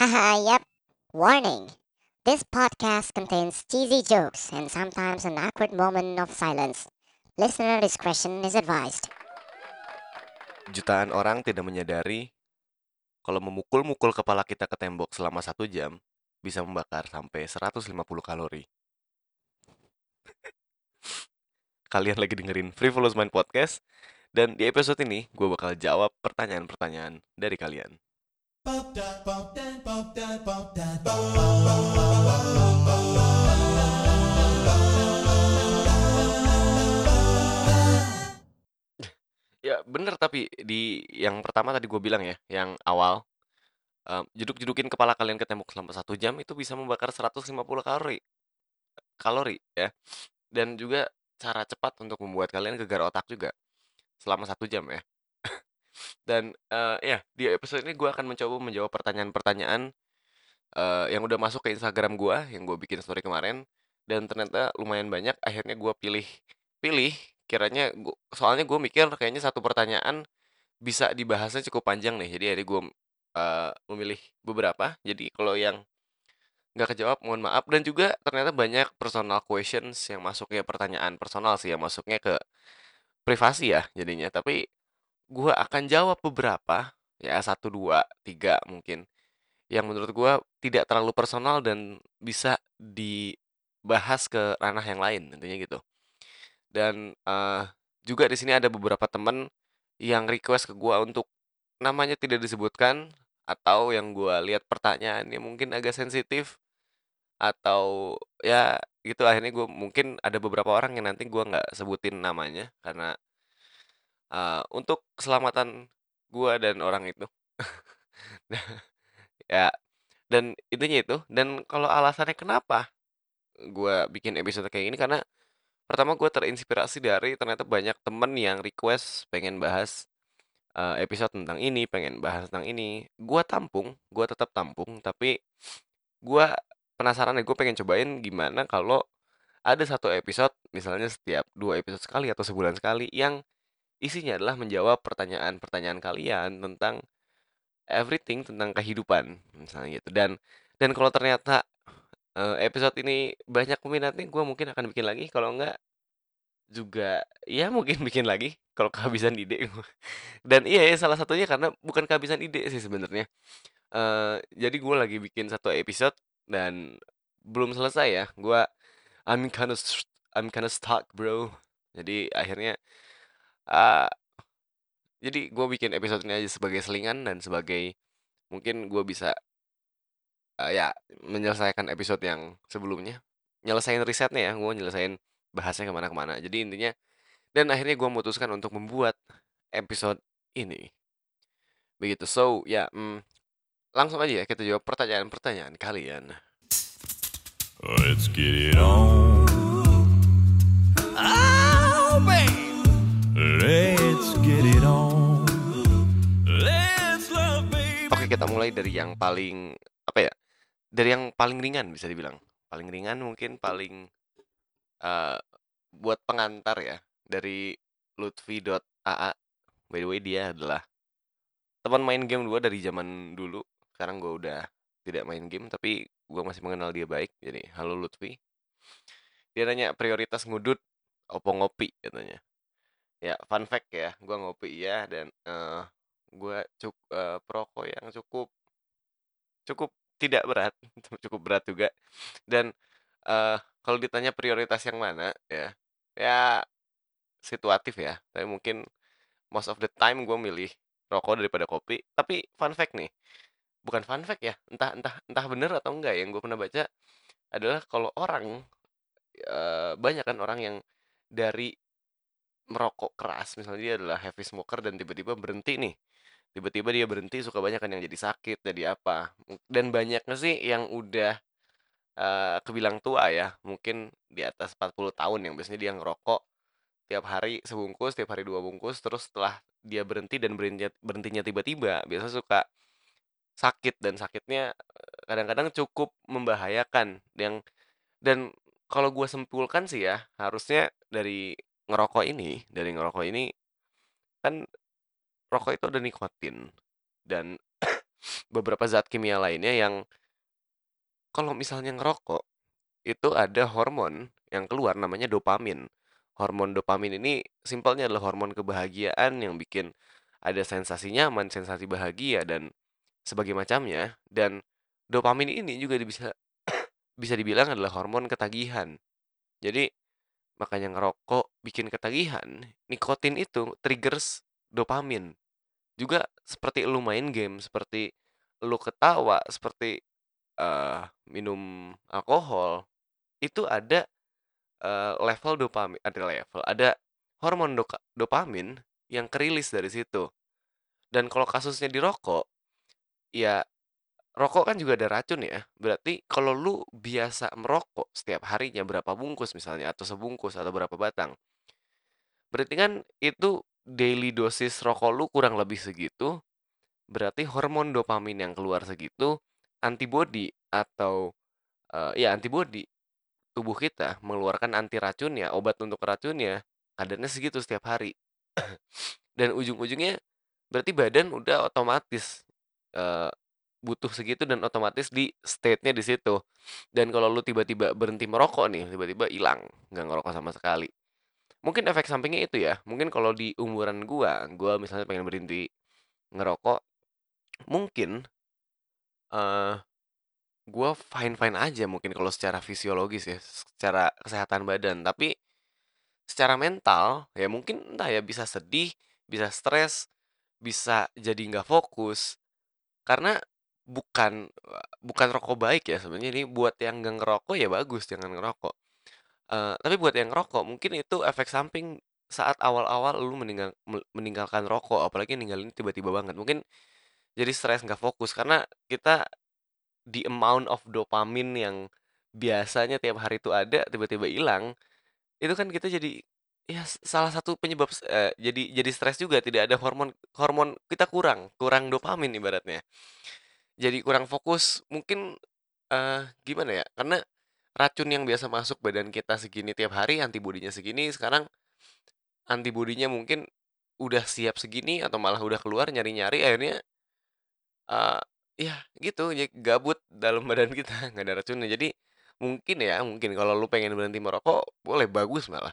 Haha, yep. Warning. This podcast contains cheesy jokes and sometimes an awkward moment of silence. Listener discretion is advised. Jutaan orang tidak menyadari kalau memukul-mukul kepala kita ke tembok selama satu jam bisa membakar sampai 150 kalori. Kalian lagi dengerin Frivolous Mind Podcast dan di episode ini gue bakal jawab pertanyaan-pertanyaan dari kalian. Ya bener tapi di yang pertama tadi gue bilang ya, yang awal em, jeduk-jedukin kepala kalian ke tembok selama satu jam itu bisa membakar 150 kalori kalori ya. Dan juga cara cepat untuk membuat kalian gegar otak juga selama satu jam ya dan eh, ya di episode ini gue akan mencoba menjawab pertanyaan-pertanyaan eh, yang udah masuk ke Instagram gue yang gue bikin story kemarin dan ternyata lumayan banyak. Akhirnya gue pilih pilih kiranya gua, soalnya gue mikir kayaknya satu pertanyaan bisa dibahasnya cukup panjang nih. Jadi hari gue eh, memilih beberapa. Jadi kalau yang nggak kejawab mohon maaf. Dan juga ternyata banyak personal questions yang masuknya pertanyaan personal sih yang masuknya ke privasi ya jadinya. Tapi gue akan jawab beberapa ya satu dua tiga mungkin yang menurut gue tidak terlalu personal dan bisa dibahas ke ranah yang lain intinya gitu. Dan eh, juga di sini ada beberapa teman yang request ke gue untuk namanya tidak disebutkan atau yang gue lihat pertanyaannya mungkin agak sensitif atau ya gitu. Akhirnya gue mungkin ada beberapa orang yang nanti gue nggak sebutin namanya karena uh, untuk keselamatan gue dan orang itu. Ya dan intinya itu dan kalau alasannya kenapa gue bikin episode kayak gini karena pertama gue terinspirasi dari ternyata banyak temen yang request pengen bahas uh, episode tentang ini pengen bahas tentang ini. Gue tampung gue tetap tampung tapi gue penasaran nih gue pengen cobain gimana kalau ada satu episode misalnya setiap dua episode sekali atau sebulan sekali yang isinya adalah menjawab pertanyaan-pertanyaan kalian tentang everything tentang kehidupan misalnya gitu. Dan dan kalau ternyata eh, episode ini banyak peminatnya gue mungkin akan bikin lagi. Kalau enggak juga ya mungkin bikin lagi kalau kehabisan ide. Dan iya ya, salah satunya karena bukan kehabisan ide sih sebenarnya. Eh, jadi gue lagi bikin satu episode dan belum selesai ya. Gue I'm kind of I'm kind of stuck bro. Jadi akhirnya ah jadi gue bikin episode ini aja sebagai selingan dan sebagai mungkin gue bisa uh, ya menyelesaikan episode yang sebelumnya. Nyelesain risetnya ya gue nyelesain bahasnya ke mana-kemana. Jadi intinya dan akhirnya gue memutuskan untuk membuat episode ini. Begitu. So ya mm, langsung aja ya kita jawab pertanyaan-pertanyaan kalian. Let's get it on. Oh, babe. Let's get it on. Let's love. Oke, kita mulai dari yang paling apa ya? Dari yang paling ringan bisa dibilang. Paling ringan mungkin paling eh, buat pengantar ya dari Lutfi.aa. By the way dia adalah teman main game gue dari zaman dulu. Sekarang gue udah tidak main game tapi gue masih mengenal dia baik. Jadi halo Lutfi. Dia nanya prioritas ngudut opo ngopi katanya. Ya fun fact ya, gue ngopi ya dan eh gue cuk eh, perokok yang cukup cukup tidak berat, cukup berat juga. Dan eh kalau ditanya prioritas yang mana ya, ya situatif ya. Tapi mungkin most of the time gue milih rokok daripada kopi. Tapi fun fact nih, bukan fun fact ya, entah entah entah bener atau enggak yang gue pernah baca adalah kalau orang eh, banyak kan orang yang dari merokok keras. Misalnya dia adalah heavy smoker dan tiba-tiba berhenti nih. Tiba-tiba dia berhenti suka banyak kan yang jadi sakit jadi apa. Dan banyaknya sih yang udah eh, kebilang tua ya mungkin di atas 40 tahun yang biasanya dia ngerokok tiap hari sebungkus tiap hari dua bungkus terus setelah dia berhenti dan berhentinya, berhentinya tiba-tiba biasa suka sakit. Dan sakitnya kadang-kadang cukup membahayakan. Yang dan kalau gue simpulkan sih ya harusnya dari ngerokok ini dari ngerokok ini kan rokok itu ada nikotin dan beberapa zat kimia lainnya yang kalau misalnya ngerokok, itu ada hormon yang keluar namanya dopamin. Hormon dopamin ini simpelnya adalah hormon kebahagiaan yang bikin ada sensasi nyaman, sensasi bahagia dan sebagai macamnya dan dopamin ini juga bisa bisa dibilang adalah hormon ketagihan. Jadi makanya ngerokok bikin ketagihan, nikotin itu triggers dopamin. Juga seperti lu main game, seperti lu ketawa, seperti eh, minum alkohol, itu ada eh, level dopamin, ada level, ada hormon doka- dopamin yang kerilis dari situ. Dan kalau kasusnya di rokok, ya rokok kan juga ada racun ya. Berarti kalau lu biasa merokok setiap harinya berapa bungkus misalnya atau sebungkus atau berapa batang. Berarti kan itu daily dosis rokok lu kurang lebih segitu. Berarti hormon dopamin yang keluar segitu antibody atau eh, ya antibody tubuh kita mengeluarkan anti racunnya, obat untuk racunnya kadarnya segitu setiap hari. Dan ujung-ujungnya berarti badan udah otomatis eh, butuh segitu dan otomatis di state-nya di situ. Dan kalau lu tiba-tiba berhenti merokok nih, tiba-tiba hilang, nggak ngerokok sama sekali. Mungkin efek sampingnya itu ya. Mungkin kalau di umuran gua, gua misalnya pengen berhenti ngerokok, mungkin eh gua fine-fine aja mungkin kalau secara fisiologis ya, secara kesehatan badan. Tapi secara mental ya mungkin entah ya bisa sedih, bisa stres, bisa jadi nggak fokus. Karena bukan bukan rokok baik ya sebenarnya. Ini buat yang nggak ngerokok ya bagus jangan ngerokok. Eh, tapi buat yang ngerokok mungkin itu efek samping saat awal-awal lu meninggal me- meninggalkan rokok apalagi ninggalin tiba-tiba banget. Mungkin jadi stres nggak fokus karena kita di amount of dopamin yang biasanya tiap hari itu ada tiba-tiba hilang itu kan kita jadi ya salah satu penyebab eh, jadi jadi stres juga. Tidak ada hormon hormon kita kurang kurang dopamin ibaratnya jadi kurang fokus mungkin eh gimana ya karena racun yang biasa masuk badan kita segini tiap hari antibodinya segini sekarang antibodinya mungkin udah siap segini atau malah udah keluar nyari-nyari akhirnya eh ya gitu ya gabut dalam badan kita nggak ada racunnya. Jadi mungkin ya mungkin kalau lu pengen berhenti merokok boleh bagus malah.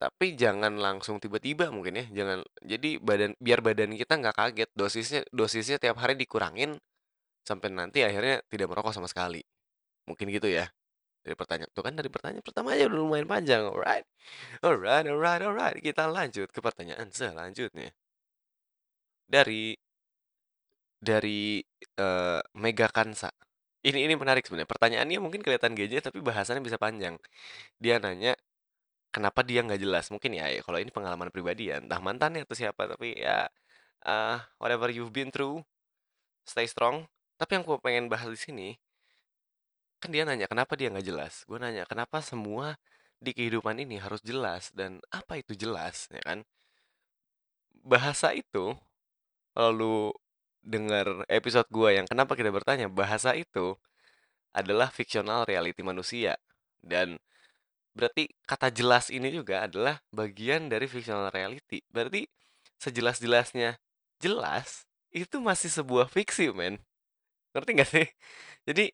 Tapi jangan langsung tiba-tiba mungkin ya jangan jadi badan biar badan kita nggak kaget dosisnya dosisnya tiap hari dikurangin sampai nanti akhirnya tidak merokok sama sekali. Mungkin gitu ya dari pertanyaan tuh kan dari pertanyaan pertama aja udah lumayan panjang alright. Alright alright alright kita lanjut ke pertanyaan selanjutnya. Dari dari eh, Mega Kansa. Ini ini menarik sebenarnya pertanyaannya mungkin kelihatan gajah tapi bahasannya bisa panjang. Dia nanya kenapa dia nggak jelas? Mungkin ya ya, kalau ini pengalaman pribadi ya entah mantannya atau siapa tapi ya eh, whatever you've been through stay strong tapi yang gue pengen bahas di sini kan dia nanya kenapa dia nggak jelas? Gue nanya kenapa semua di kehidupan ini harus jelas? Dan apa itu jelas? Ya kan? Bahasa itu kalau lu dengar episode gue yang kenapa kita bertanya? bahasa itu adalah fictional reality manusia. Dan berarti kata jelas ini juga adalah bagian dari fictional reality. Berarti sejelas-jelasnya jelas itu masih sebuah fiksi men ngerti gak sih? Jadi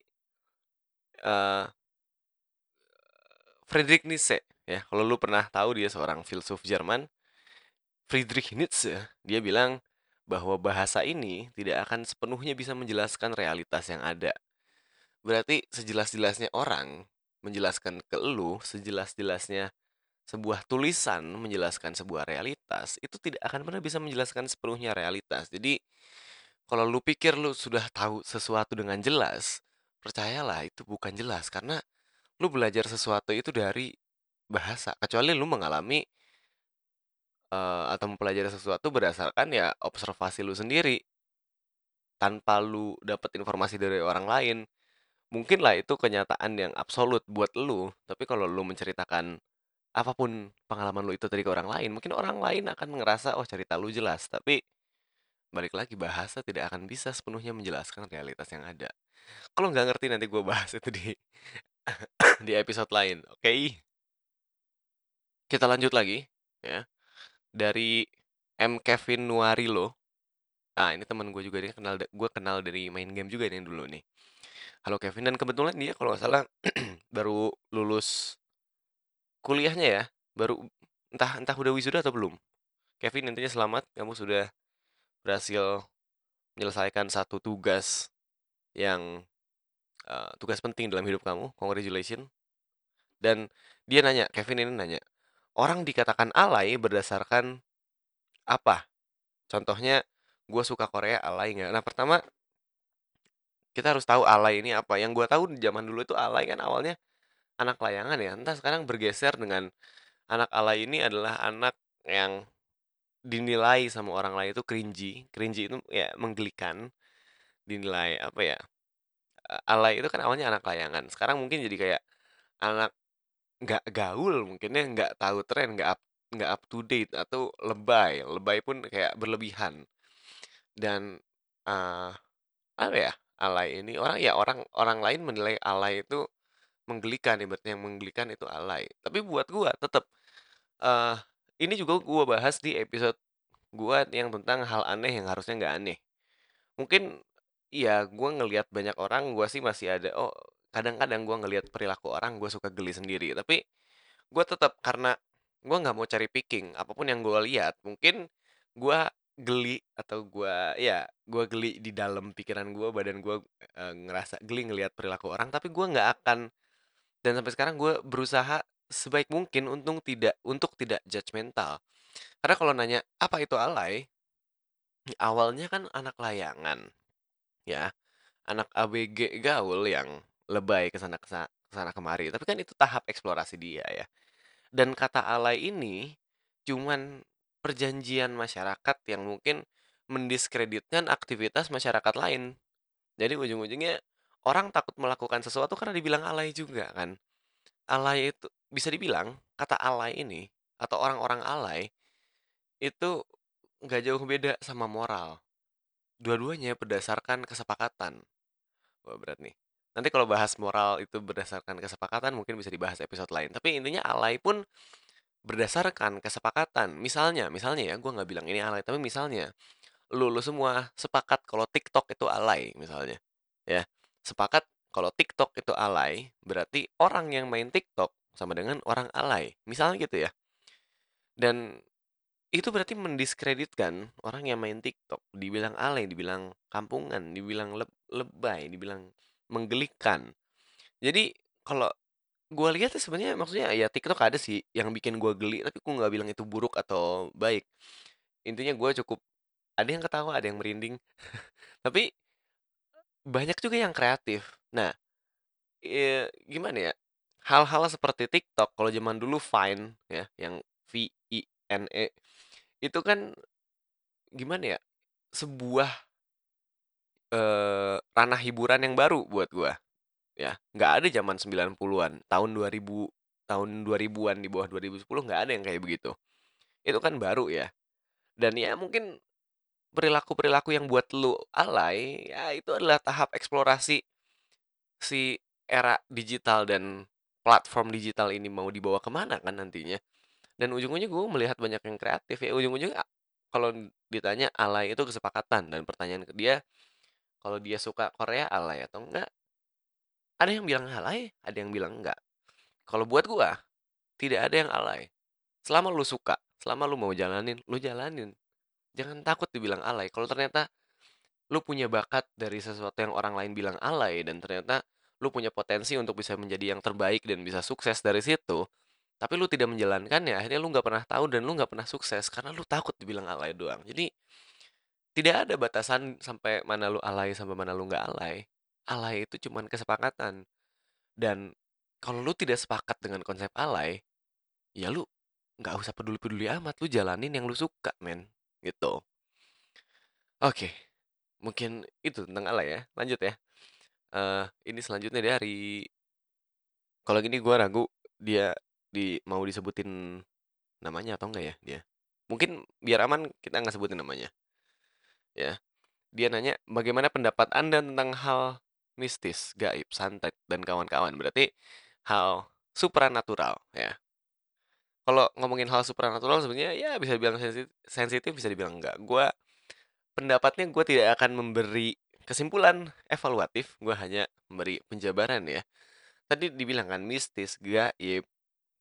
eh Friedrich Nietzsche ya kalau lu pernah tahu dia seorang filsuf Jerman Friedrich Nietzsche dia bilang bahwa bahasa ini tidak akan sepenuhnya bisa menjelaskan realitas yang ada. Berarti sejelas-jelasnya orang menjelaskan ke lu sejelas-jelasnya sebuah tulisan menjelaskan sebuah realitas itu tidak akan pernah bisa menjelaskan sepenuhnya realitas. Jadi kalau lu pikir lu sudah tahu sesuatu dengan jelas percayalah itu bukan jelas. Karena lu belajar sesuatu itu dari bahasa. Kecuali lu mengalami eh, atau mempelajari sesuatu berdasarkan ya observasi lu sendiri. Tanpa lu dapat informasi dari orang lain mungkin lah itu kenyataan yang absolut buat lu. Tapi kalau lu menceritakan apa pun pengalaman lu itu tadi ke orang lain mungkin orang lain akan ngerasa oh cerita lu jelas. Tapi balik lagi bahasa tidak akan bisa sepenuhnya menjelaskan realitas yang ada. Kalau nggak ngerti nanti gue bahas itu di di episode lain oke? Kita lanjut lagi ya. Dari M. Kevin Nuarilo. Ah, ini teman gue juga dia kenal gue kenal dari main game juga nih dulu nih. Halo Kevin. Dan kebetulan dia kalau nggak salah baru lulus kuliahnya ya, baru entah entah udah wisuda atau belum. Kevin intinya selamat, kamu sudah berhasil menyelesaikan satu tugas yang uh, tugas penting dalam hidup kamu. Congratulations. Dan dia nanya, Kevin ini nanya, orang dikatakan alay berdasarkan apa? Contohnya, gue suka Korea alay nggak? Nah pertama, kita harus tahu alay ini apa. Yang gue tahu di zaman dulu itu alay kan awalnya anak layangan ya. Entah sekarang bergeser dengan anak alay ini adalah anak yang dinilai sama orang lain itu cringy. Cringy itu ya menggelikan. Dinilai apa ya? Alay itu kan awalnya anak layangan. Sekarang mungkin jadi kayak anak nggak gaul mungkin ya nggak tahu tren nggak up nggak up to date atau lebay lebay pun kayak berlebihan dan eh apa ya alay ini orang ya orang orang lain menilai alay itu menggelikan ibaratnya yang menggelikan itu alay tapi buat gua tetap eh ini juga gua bahas di episode gua yang tentang hal aneh yang harusnya nggak aneh. Mungkin iya gua ngelihat banyak orang gua sih masih ada oh kadang-kadang gua ngelihat perilaku orang gua suka geli sendiri. Tapi gua tetap karena gua nggak mau cari picking apa pun yang gua lihat mungkin gua geli atau gua ya gua geli di dalam pikiran gua badan gua eh, ngerasa geli ngelihat perilaku orang tapi gua nggak akan dan sampai sekarang gua berusaha sebaik mungkin untuk tidak untuk tidak judgmental karena kalau nanya apa itu alay? Awalnya kan anak layangan ya. Anak ABG gaul yang lebay ke sana ke sana kemari. Tapi kan itu tahap eksplorasi dia ya. Dan kata alay ini cuman perjanjian masyarakat yang mungkin mendiskreditkan aktivitas masyarakat lain. Jadi ujung-ujungnya orang takut melakukan sesuatu karena dibilang alay juga kan. Alay itu bisa dibilang kata alay ini atau orang-orang alay itu nggak jauh beda sama moral. Dua-duanya berdasarkan kesepakatan. Wah berat nih. Nanti kalau bahas moral itu berdasarkan kesepakatan mungkin bisa dibahas episode lain. Tapi intinya alay pun berdasarkan kesepakatan. Misalnya, misalnya ya, gue nggak bilang ini alay, tapi misalnya lu, lu semua sepakat kalau TikTok itu alay, misalnya, ya sepakat kalau TikTok itu alay, berarti orang yang main TikTok sama dengan orang alay, misalnya gitu ya. Dan itu berarti mendiskreditkan orang yang main TikTok, dibilang alay, dibilang kampungan, dibilang leb lebay, dibilang menggelikan. Jadi kalau Gua lihat sebenarnya maksudnya ya TikTok ada sih yang bikin gua geli, tapi gua nggak bilang itu buruk atau baik. Intinya gua cukup ada yang ketawa, ada yang merinding. Tapi banyak juga yang kreatif. Nah, eee, gimana ya, hal-hal seperti TikTok kalau zaman dulu Vine ya, yang V-I-N-E, itu kan gimana ya, sebuah, eee, ranah hiburan yang baru buat gua. Ya, nggak ada zaman 90-an, tahun 2000 tahun 2000-an di bawah 2010 nggak ada yang kayak begitu. Itu kan baru ya. Dan ya mungkin perilaku-perilaku yang buat lu alay, ya itu adalah tahap eksplorasi si era digital dan platform digital ini mau dibawa ke mana kan nantinya. Dan ujung-ujungnya gue melihat banyak yang kreatif ya. Ujung-ujungnya kalau ditanya alay itu kesepakatan dan pertanyaan ke dia kalau dia suka Korea alay atau enggak ada yang bilang alay, ada yang bilang enggak. Kalau buat gua, tidak ada yang alay. Selama lu suka, selama lu mau jalanin, lu jalanin. Jangan takut dibilang alay. Kalau ternyata lu punya bakat dari sesuatu yang orang lain bilang alay dan ternyata lu punya potensi untuk bisa menjadi yang terbaik dan bisa sukses dari situ, tapi lu tidak menjalankannya, akhirnya lu nggak pernah tahu dan lu nggak pernah sukses karena lu takut dibilang alay doang. Jadi tidak ada batasan sampai mana lu alay sampai mana lu nggak alay. Alay itu cuman kesepakatan. Dan kalau lu tidak sepakat dengan konsep alay, ya lu nggak usah peduli-peduli amat, lu jalanin yang lu suka, men. Gitu. Oke, mungkin itu tentang alay ya. Lanjut ya. Eh, ini selanjutnya dari kalau gini gua ragu dia di mau disebutin namanya atau enggak ya dia. Mungkin biar aman kita nggak sebutin namanya. Ya. Dia nanya, bagaimana pendapat Anda tentang hal mistis, gaib, santet, dan kawan-kawan? Berarti hal supranatural ya. Kalau ngomongin hal supranatural sebenarnya ya bisa dibilang sensitif, bisa dibilang enggak. Gua pendapatnya gue tidak akan memberi kesimpulan evaluatif, gue hanya memberi penjabaran ya. Tadi dibilang kan mistis, gaib,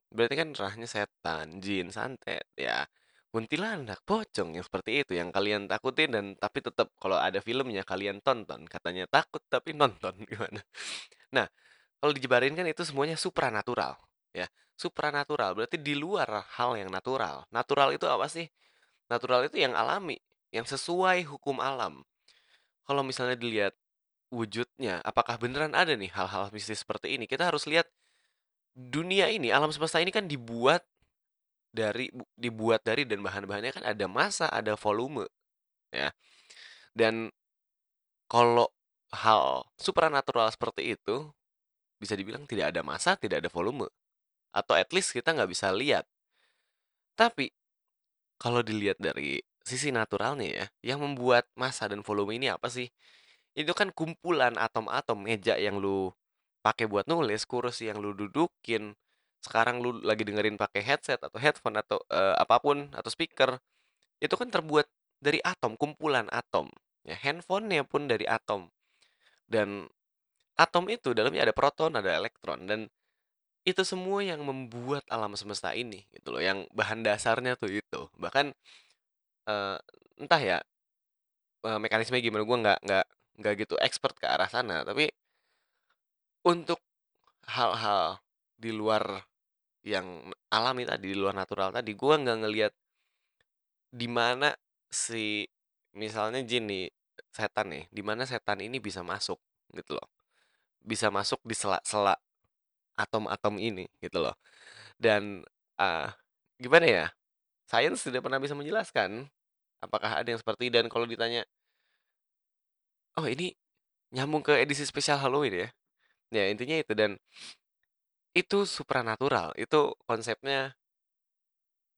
berarti kan rahnya setan, jin, santet, ya kuntilanak, pocong yang seperti itu yang kalian takutin dan tapi tetap kalau ada filmnya kalian tonton, katanya takut tapi nonton gimana. Nah, kalau dijabarin kan itu semuanya supranatural, ya. Supranatural berarti di luar hal yang natural. Natural itu apa sih? Natural itu yang alami, yang sesuai hukum alam. Kalau misalnya dilihat wujudnya, apakah beneran ada nih hal-hal mistis seperti ini? Kita harus lihat dunia ini, alam semesta ini kan dibuat dari bu- dibuat dari dan bahan-bahannya kan ada massa, ada volume, ya. Dan kalau hal supranatural seperti itu bisa dibilang tidak ada massa, tidak ada volume, atau at least kita nggak bisa lihat. Tapi kalau dilihat dari sisi naturalnya ya, yang membuat massa dan volume ini apa sih? Itu kan kumpulan atom-atom meja yang lu pakai buat nulis, kursi yang lu dudukin, sekarang lu lagi dengerin pakai headset atau headphone atau eh, apa pun atau speaker, itu kan terbuat dari atom, kumpulan atom. Ya, handphonenya pun dari atom. Dan atom itu dalamnya ada proton, ada elektron dan itu semua yang membuat alam semesta ini gitu loh. Yang bahan dasarnya tuh itu. Bahkan eh, entah ya eh, mekanisme gimana gua nggak nggak nggak gitu expert ke arah sana, tapi untuk hal-hal di luar yang alami tadi, di luar natural tadi, gua nggak ngelihat di mana si misalnya jin nih, setan nih, di mana setan ini bisa masuk gitu loh. Bisa masuk di sela-sela atom-atom ini gitu loh. Dan ah, gimana ya? Sains tidak pernah bisa menjelaskan apakah ada yang seperti dan kalau ditanya, oh ini nyambung ke edisi spesial Halloween ya. Ya intinya itu dan itu supranatural, itu konsepnya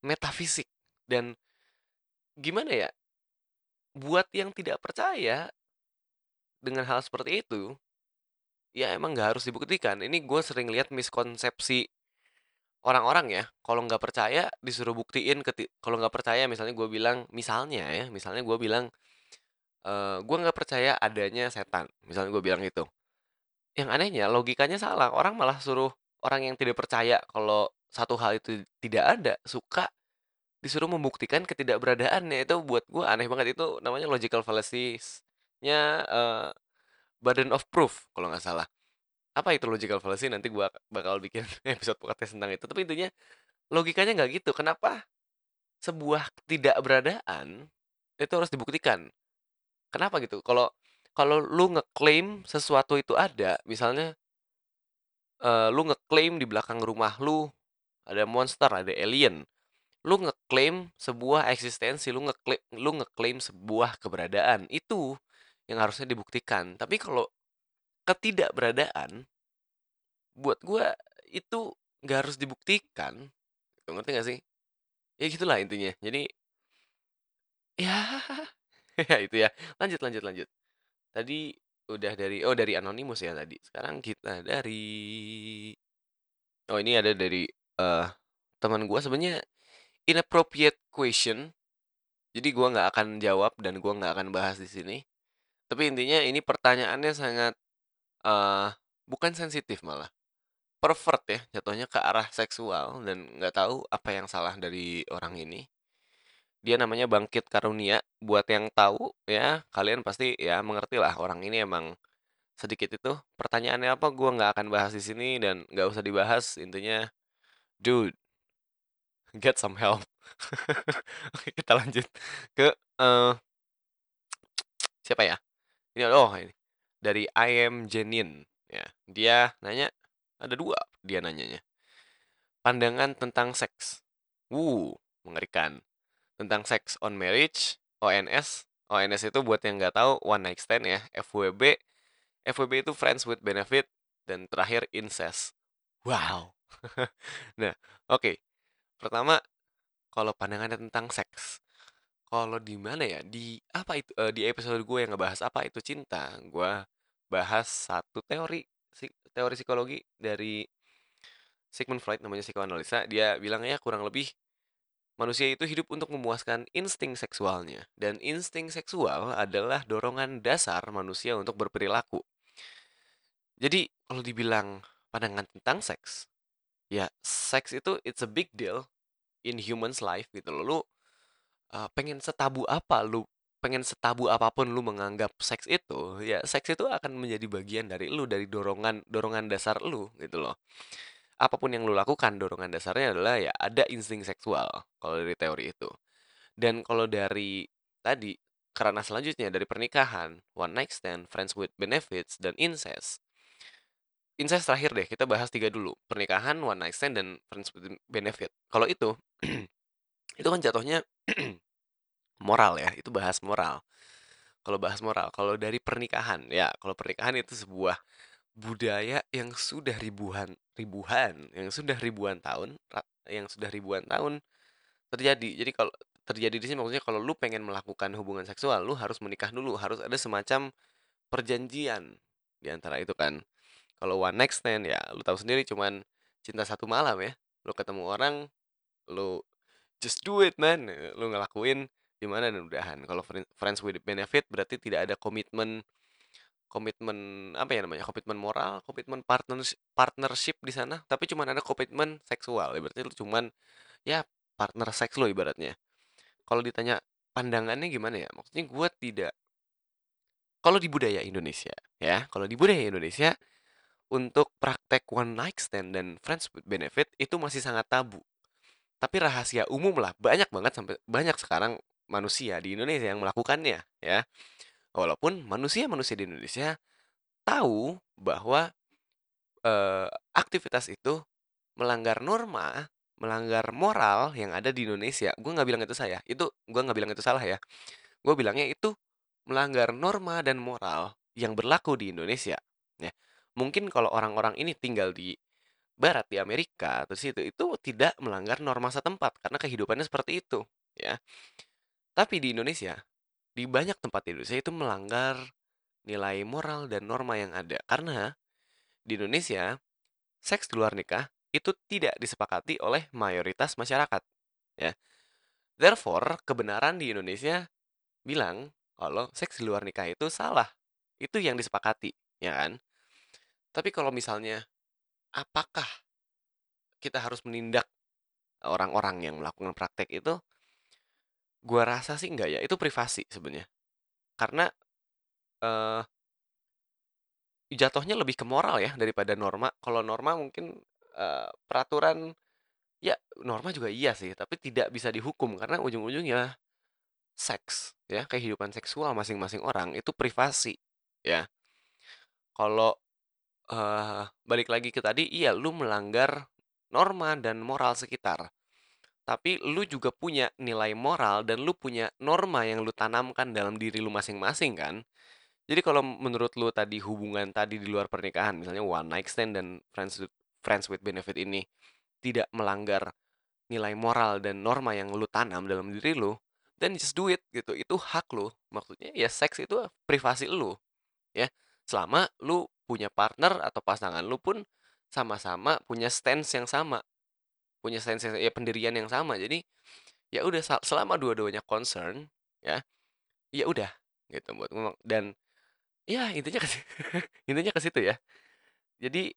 metafisik dan gimana ya? Buat yang tidak percaya dengan hal seperti itu, ya emang nggak harus dibuktikan. Ini gue sering lihat miskonsepsi orang-orang ya. Kalau nggak percaya disuruh buktiin. Kalau nggak percaya misalnya gue bilang, misalnya ya, misalnya gue bilang, eh gue nggak percaya adanya setan. Misalnya gue bilang itu. Yang anehnya logikanya salah. Orang malah suruh orang yang tidak percaya kalau satu hal itu tidak ada suka disuruh membuktikan ketidakberadaannya itu buat gue aneh banget itu namanya logical fallacies-nya eh, burden of proof kalau nggak salah apa itu logical fallacy? Nanti gua bakal bikin episode podcast tentang itu. Tapi intinya logikanya nggak gitu. Kenapa sebuah ketidakberadaan itu harus dibuktikan? Kenapa gitu? Kalau kalau lu ngeklaim sesuatu itu ada misalnya eh, lu ngeklaim di belakang rumah lu ada monster ada alien. Lu ngeklaim sebuah eksistensi lu ngeklaim lu ngeklaim sebuah keberadaan. Itu yang harusnya dibuktikan. Tapi kalau ketidakberadaan buat gua itu nggak harus dibuktikan Gitu, ngerti gak sih? Ya gitulah intinya. Jadi ya ya itu ya. Lanjut lanjut lanjut. Tadi udah dari oh dari anonimus ya tadi. Sekarang kita dari oh ini ada dari eh teman gua. Sebenarnya inappropriate question. Jadi gua nggak akan jawab dan gua nggak akan bahas di sini. Tapi intinya ini pertanyaannya sangat eh bukan sensitif malah. Pervert ya jatuhnya ke arah seksual dan nggak tahu apa yang salah dari orang ini. Dia namanya Bangkit Karunia. Buat yang tahu ya kalian pasti ya mengerti lah orang ini emang sedikit itu pertanyaannya apa gua nggak akan bahas di sini dan nggak usah dibahas. Intinya dude get some help. Oke, kita lanjut ke eh siapa ya? Ini oh ini dari I am Jenin ya. Dia nanya ada dua dia nanyanya. Pandangan tentang seks. Uh mengerikan. Tentang seks on marriage ONS ONS itu buat yang nggak tahu one night stand ya. FWB FWB itu friends with benefit dan terakhir incest. Wow. Nah oke. Pertama kalau pandangannya tentang seks kalau di mana ya di apa itu eh, di episode gue yang ngebahas apa itu cinta gue bahas satu teori teori psikologi dari Sigmund Freud namanya psikoanalisa dia bilang ya kurang lebih manusia itu hidup untuk memuaskan insting seksualnya dan insting seksual adalah dorongan dasar manusia untuk berperilaku. Jadi kalau dibilang pandangan tentang seks, ya seks itu it's a big deal in humans life gitu loh. Lu uh, pengen setabu apa lu pengen setabu apa pun lu menganggap seks itu, ya seks itu akan menjadi bagian dari lu dari dorongan dorongan dasar lu gitu loh. Apa pun yang lu lakukan dorongan dasarnya adalah ya ada insting seksual kalau dari teori itu. Dan kalau dari tadi karena selanjutnya dari pernikahan, one night stand, friends with benefits dan incest. Incest terakhir deh, kita bahas tiga dulu. Pernikahan, one night stand dan friends with benefit. Kalau itu itu kan jatuhnya moral ya, itu bahas moral. Kalau bahas moral, kalau dari pernikahan ya, kalau pernikahan itu sebuah budaya yang sudah ribuan ribuan yang sudah ribuan tahun yang sudah ribuan tahun terjadi. Jadi kalau terjadi di sini maksudnya kalau lu pengen melakukan hubungan seksual, lu harus menikah dulu, harus ada semacam perjanjian di antara itu kan. Kalau one night stand ya, lu tahu sendiri cuman cinta satu malam ya. Lu ketemu orang, lu just do it man, lu ngelakuin gimana dan udahan. Kalau fri- friends with benefit berarti tidak ada komitmen komitmen apa ya namanya komitmen moral komitmen partnership partnership di sana. Tapi cuman ada komitmen seksual. Ya berarti lu cuman ya partner seks lo ibaratnya. Kalau ditanya pandangannya gimana ya? Maksudnya gue tidak kalau di budaya Indonesia ya kalau di budaya Indonesia untuk praktek one night stand dan friends with benefit itu masih sangat tabu tapi rahasia umum lah banyak banget sampai banyak sekarang manusia di Indonesia yang melakukannya ya walaupun manusia-manusia di Indonesia tahu bahwa eh, aktivitas itu melanggar norma, melanggar moral yang ada di Indonesia. Gue nggak bilang itu saya, itu gue nggak bilang itu salah ya. Gue bilangnya itu melanggar norma dan moral yang berlaku di Indonesia. Ya, mungkin kalau orang-orang ini tinggal di Barat di Amerika atau situ itu tidak melanggar norma setempat karena kehidupannya seperti itu. Ya, tapi di Indonesia di banyak tempat di Indonesia itu melanggar nilai moral dan norma yang ada karena di Indonesia seks di luar nikah itu tidak disepakati oleh mayoritas masyarakat ya therefore kebenaran di Indonesia bilang kalau seks di luar nikah itu salah itu yang disepakati ya kan tapi kalau misalnya apakah kita harus menindak orang-orang yang melakukan praktek itu gua rasa sih enggak ya itu privasi sebenarnya karena eh jatuhnya lebih ke moral ya daripada norma. Kalau norma mungkin eh, peraturan ya norma juga iya sih, tapi tidak bisa dihukum karena ujung-ujungnya seks ya kehidupan seksual masing-masing orang itu privasi ya. Kalau eh, balik lagi ke tadi, iya lu melanggar norma dan moral sekitar. Tapi lu juga punya nilai moral dan lu punya norma yang lu tanamkan dalam diri lu masing-masing kan. Jadi kalau menurut lu tadi hubungan tadi di luar pernikahan, misalnya one night stand dan friends with, friends with benefit ini tidak melanggar nilai moral dan norma yang lu tanam dalam diri lu, then just do it gitu. Itu hak lu. Maksudnya ya seks itu privasi lu. Ya. Selama lu punya partner atau pasangan lu pun sama-sama punya stance yang sama. Punya stance ya pendirian yang sama. Jadi ya udah sel- selama dua-duanya concern ya ya udah gitu buat ngomong dan ya intinya ke intinya ke situ ya jadi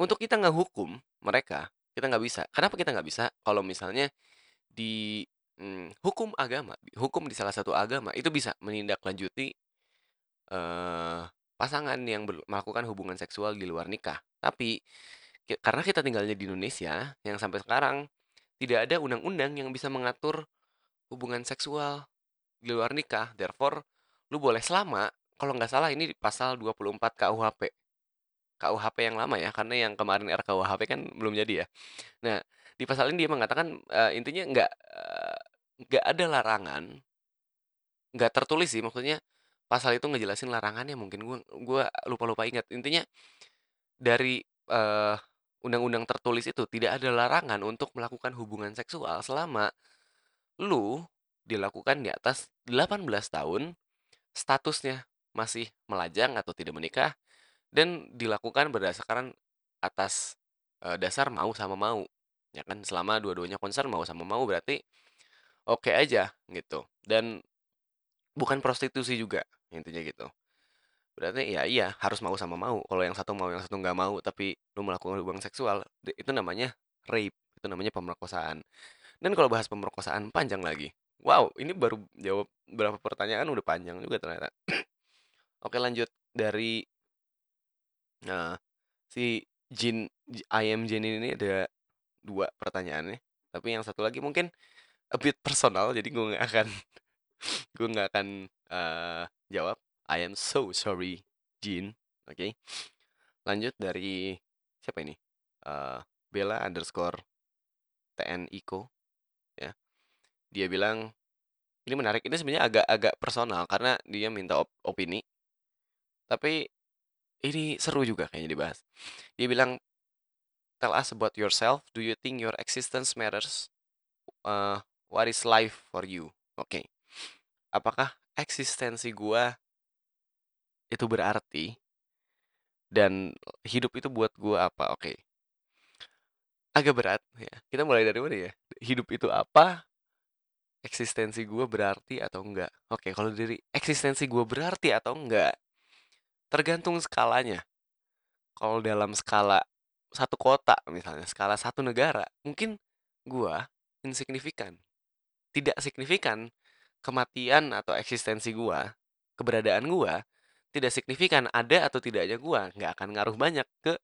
untuk kita nggak hukum mereka kita nggak bisa kenapa kita nggak bisa kalau misalnya di mm, hukum agama hukum di salah satu agama itu bisa menindaklanjuti eh pasangan yang ber- melakukan hubungan seksual di luar nikah. Tapi karena kita tinggalnya di Indonesia yang sampai sekarang tidak ada undang-undang yang bisa mengatur hubungan seksual di luar nikah. Therefore lu boleh selama kalau nggak salah ini di pasal 24 KUHP KUHP yang lama ya karena yang kemarin RKUHP kan belum jadi ya. Nah di pasal ini dia mengatakan eh, intinya nggak eh, nggak ada larangan nggak tertulis sih maksudnya pasal itu ngejelasin larangannya mungkin gua gua lupa-lupa ingat. Intinya dari eh, undang-undang tertulis itu tidak ada larangan untuk melakukan hubungan seksual selama lu dilakukan di atas 18 tahun statusnya masih melajang atau tidak menikah dan dilakukan berdasarkan atas eh, dasar mau sama mau ya kan? Selama dua-duanya concern mau sama mau berarti oke aja gitu. Dan bukan prostitusi juga intinya gitu. Berarti ya iya harus mau sama mau. Kalau yang satu mau yang satu nggak mau tapi lu melakukan hubungan seksual itu namanya rape itu namanya pemerkosaan. Dan kalau bahas pemerkosaan panjang lagi. Wow ini baru jawab berapa pertanyaan udah panjang juga ternyata. Oke lanjut dari nah si Jin I am Jin ini ada dua pertanyaannya. Tapi yang satu lagi mungkin a bit personal jadi gue nggak akan gue nggak akan eh, jawab. I am so sorry Jin. Oke. Lanjut dari siapa ini? Eh, Bella underscore TN Iko ya. Dia bilang ini menarik. Ini sebenarnya agak-agak personal karena dia minta op- opini. Tapi ini seru juga kayaknya dibahas. Dia bilang tell us about yourself. Do you think your existence matters? Uh, what is life for you? Oke apakah eksistensi gua itu berarti dan hidup itu buat gua apa? Oke. Agak berat ya. Kita mulai dari mana ya? Hidup itu apa? Eksistensi gua berarti atau enggak? Oke kalau dari eksistensi gua berarti atau enggak tergantung skalanya. Kalau dalam skala satu kota misalnya skala satu negara mungkin gua insignifikan. Tidak signifikan kematian atau eksistensi gua keberadaan gua tidak signifikan ada atau tidaknya gua nggak akan ngaruh banyak ke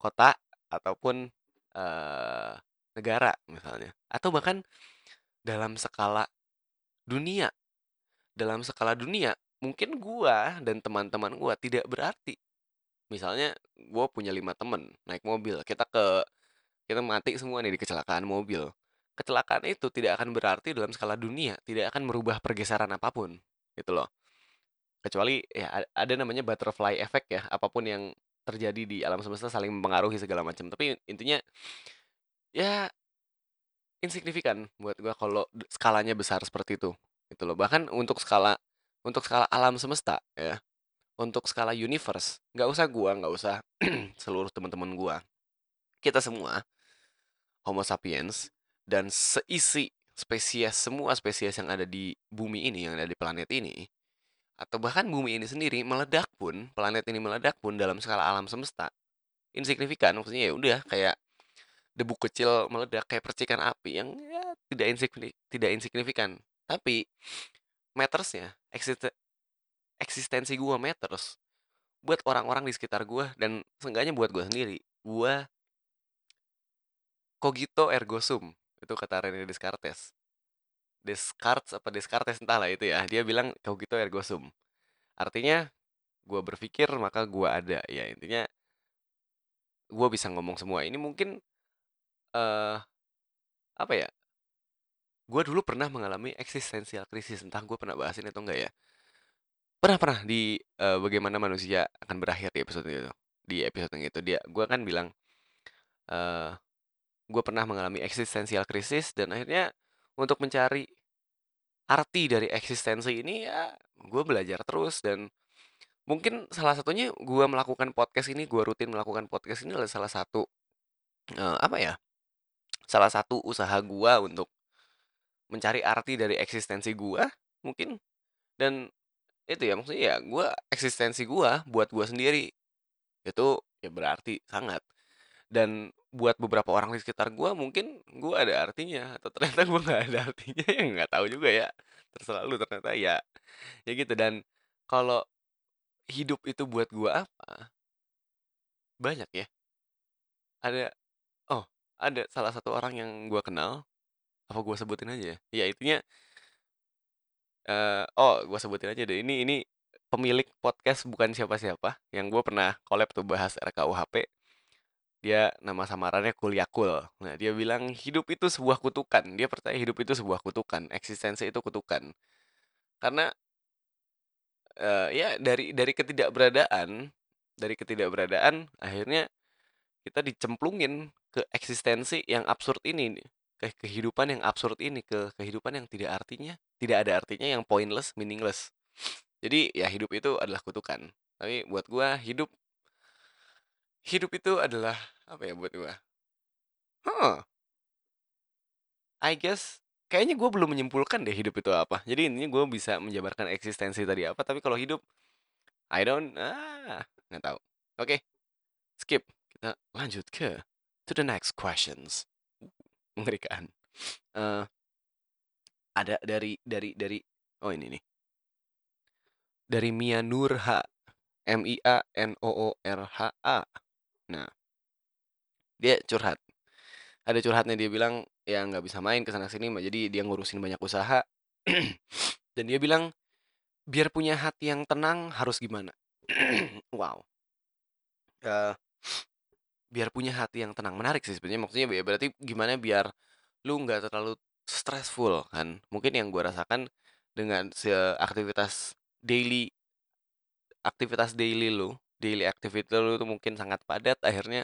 kota ataupun eh, negara misalnya. Atau bahkan dalam skala dunia. Dalam skala dunia mungkin gua dan teman-teman gua tidak berarti. Misalnya gua punya lima temen naik mobil kita ke kita mati semua nih di kecelakaan mobil kecelakaan itu tidak akan berarti dalam skala dunia tidak akan merubah pergeseran apa pun gitu loh. Kecuali ya ada namanya butterfly effect ya apa pun yang terjadi di alam semesta saling mempengaruhi segala macam. Tapi intinya ya insignifikan buat gua kalau skalanya besar seperti itu gitu loh. Bahkan untuk skala untuk skala alam semesta ya untuk skala universe nggak usah gua nggak usah seluruh teman-teman gua kita semua Homo sapiens dan seisi spesies semua spesies yang ada di bumi ini yang ada di planet ini atau bahkan bumi ini sendiri meledak pun planet ini meledak pun dalam skala alam semesta insignifikan. Maksudnya ya udah kayak debu kecil meledak kayak percikan api yang ya tidak insigni- tidak insignifikan. Tapi eksiste- eksistensi gua matters buat orang-orang di sekitar gua dan seenggaknya buat gua sendiri. Gua cogito ergo sum itu kata Rene Descartes. Descartes apa Descartes entahlah itu ya. Dia bilang cogito ergo sum. Artinya gua berpikir maka gua ada. Ya intinya gua bisa ngomong semua. Ini mungkin eh apa ya? Gua dulu pernah mengalami eksistensial krisis. Entah gua pernah bahasin atau enggak ya. Pernah pernah di eh, bagaimana manusia akan berakhir di episode itu. Di episode yang itu. Dia gua kan bilang eh gue pernah mengalami eksistensial krisis dan akhirnya untuk mencari arti dari eksistensi ini ya gue belajar terus dan mungkin salah satunya gue melakukan podcast ini gue rutin melakukan podcast ini adalah salah satu eh, apa ya salah satu usaha gue untuk mencari arti dari eksistensi gue mungkin. Dan itu ya maksudnya ya gue eksistensi gue buat gue sendiri. Itu ya berarti sangat. Dan buat beberapa orang di sekitar gue mungkin gue ada artinya atau ternyata gue nggak ada artinya ya nggak tahu juga ya. Terserah lu ternyata ya ya gitu. Dan kalau hidup itu buat gue apa? Banyak ya. Ada oh ada salah satu orang yang gue kenal apa gue sebutin aja ya? Ya itunya eh oh gue sebutin aja deh. Ini ini pemilik podcast bukan siapa-siapa yang gue pernah collab tuh bahas RKUHP dia nama samarannya Kuliakul. Nah, dia bilang hidup itu sebuah kutukan. Dia percaya hidup itu sebuah kutukan, eksistensi itu kutukan. Karena eh, ya dari dari ketidakberadaan, dari ketidakberadaan akhirnya kita dicemplungin ke eksistensi yang absurd ini. Ke kehidupan yang absurd ini, ke kehidupan yang tidak artinya, tidak ada artinya yang pointless, meaningless. Jadi ya hidup itu adalah kutukan. Tapi buat gua hidup hidup itu adalah apa ya buat gua? Heeh. I guess kayaknya gue belum menyimpulkan deh hidup itu apa. Jadi intinya gue bisa menjabarkan eksistensi tadi apa, tapi kalau hidup I don't ah nggak tahu. Oke. Skip. Kita lanjut ke to the next questions. Mengerikan. Eh ada dari dari dari oh ini nih. Dari Mia Nurha. M I A N O O R H A. Nah, dia curhat. Ada curhatnya dia bilang ya nggak bisa main ke sana sini, jadi dia ngurusin banyak usaha. Dan dia bilang biar punya hati yang tenang harus gimana? wow. Eh, biar punya hati yang tenang menarik sih sebenarnya maksudnya ya berarti gimana biar lu nggak terlalu stressful kan mungkin yang gue rasakan dengan aktivitas daily aktivitas daily lu daily activity lu tuh mungkin sangat padat akhirnya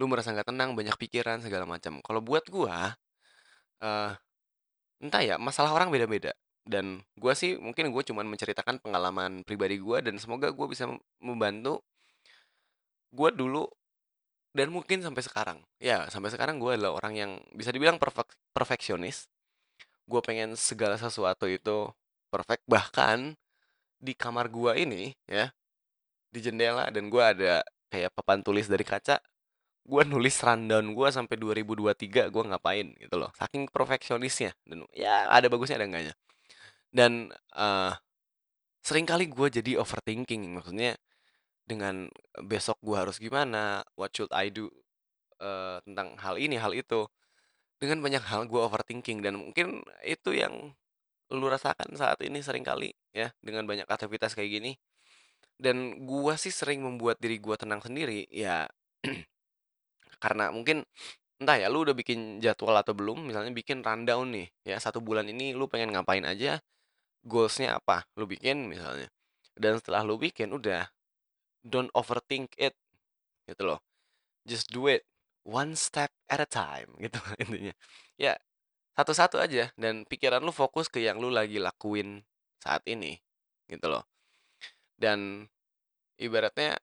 lu merasa nggak tenang banyak pikiran segala macam. Kalau buat gua eh entah ya masalah orang beda-beda. Dan gua sih mungkin gue cuman menceritakan pengalaman pribadi gua dan semoga gua bisa mem- membantu gua dulu dan mungkin sampai sekarang. Ya sampai sekarang gua adalah orang yang bisa dibilang perfek perfeksionis. Gue pengen segala sesuatu itu perfect. Bahkan di kamar gua ini ya di jendela dan gua ada kayak papan tulis dari kaca gua nulis rundown gua sampai 2023 gua ngapain gitu loh saking perfeksionisnya dan ya ada bagusnya ada enggaknya. Dan eh sering kali gua jadi overthinking maksudnya dengan besok gua harus gimana what should I do eh, tentang hal ini hal itu. Dengan banyak hal gua overthinking dan mungkin itu yang lu rasakan saat ini sering kali ya dengan banyak aktivitas kayak gini dan gua sih sering membuat diri gua tenang sendiri ya karena mungkin entah ya lu udah bikin jadwal atau belum misalnya bikin rundown nih ya satu bulan ini lu pengen ngapain aja goalsnya apa lu bikin misalnya. Dan setelah lu bikin udah don't overthink it gitu loh. Just do it one step at a time gitu intinya. Ya satu-satu aja dan pikiran lu fokus ke yang lu lagi lakuin saat ini gitu loh dan ibaratnya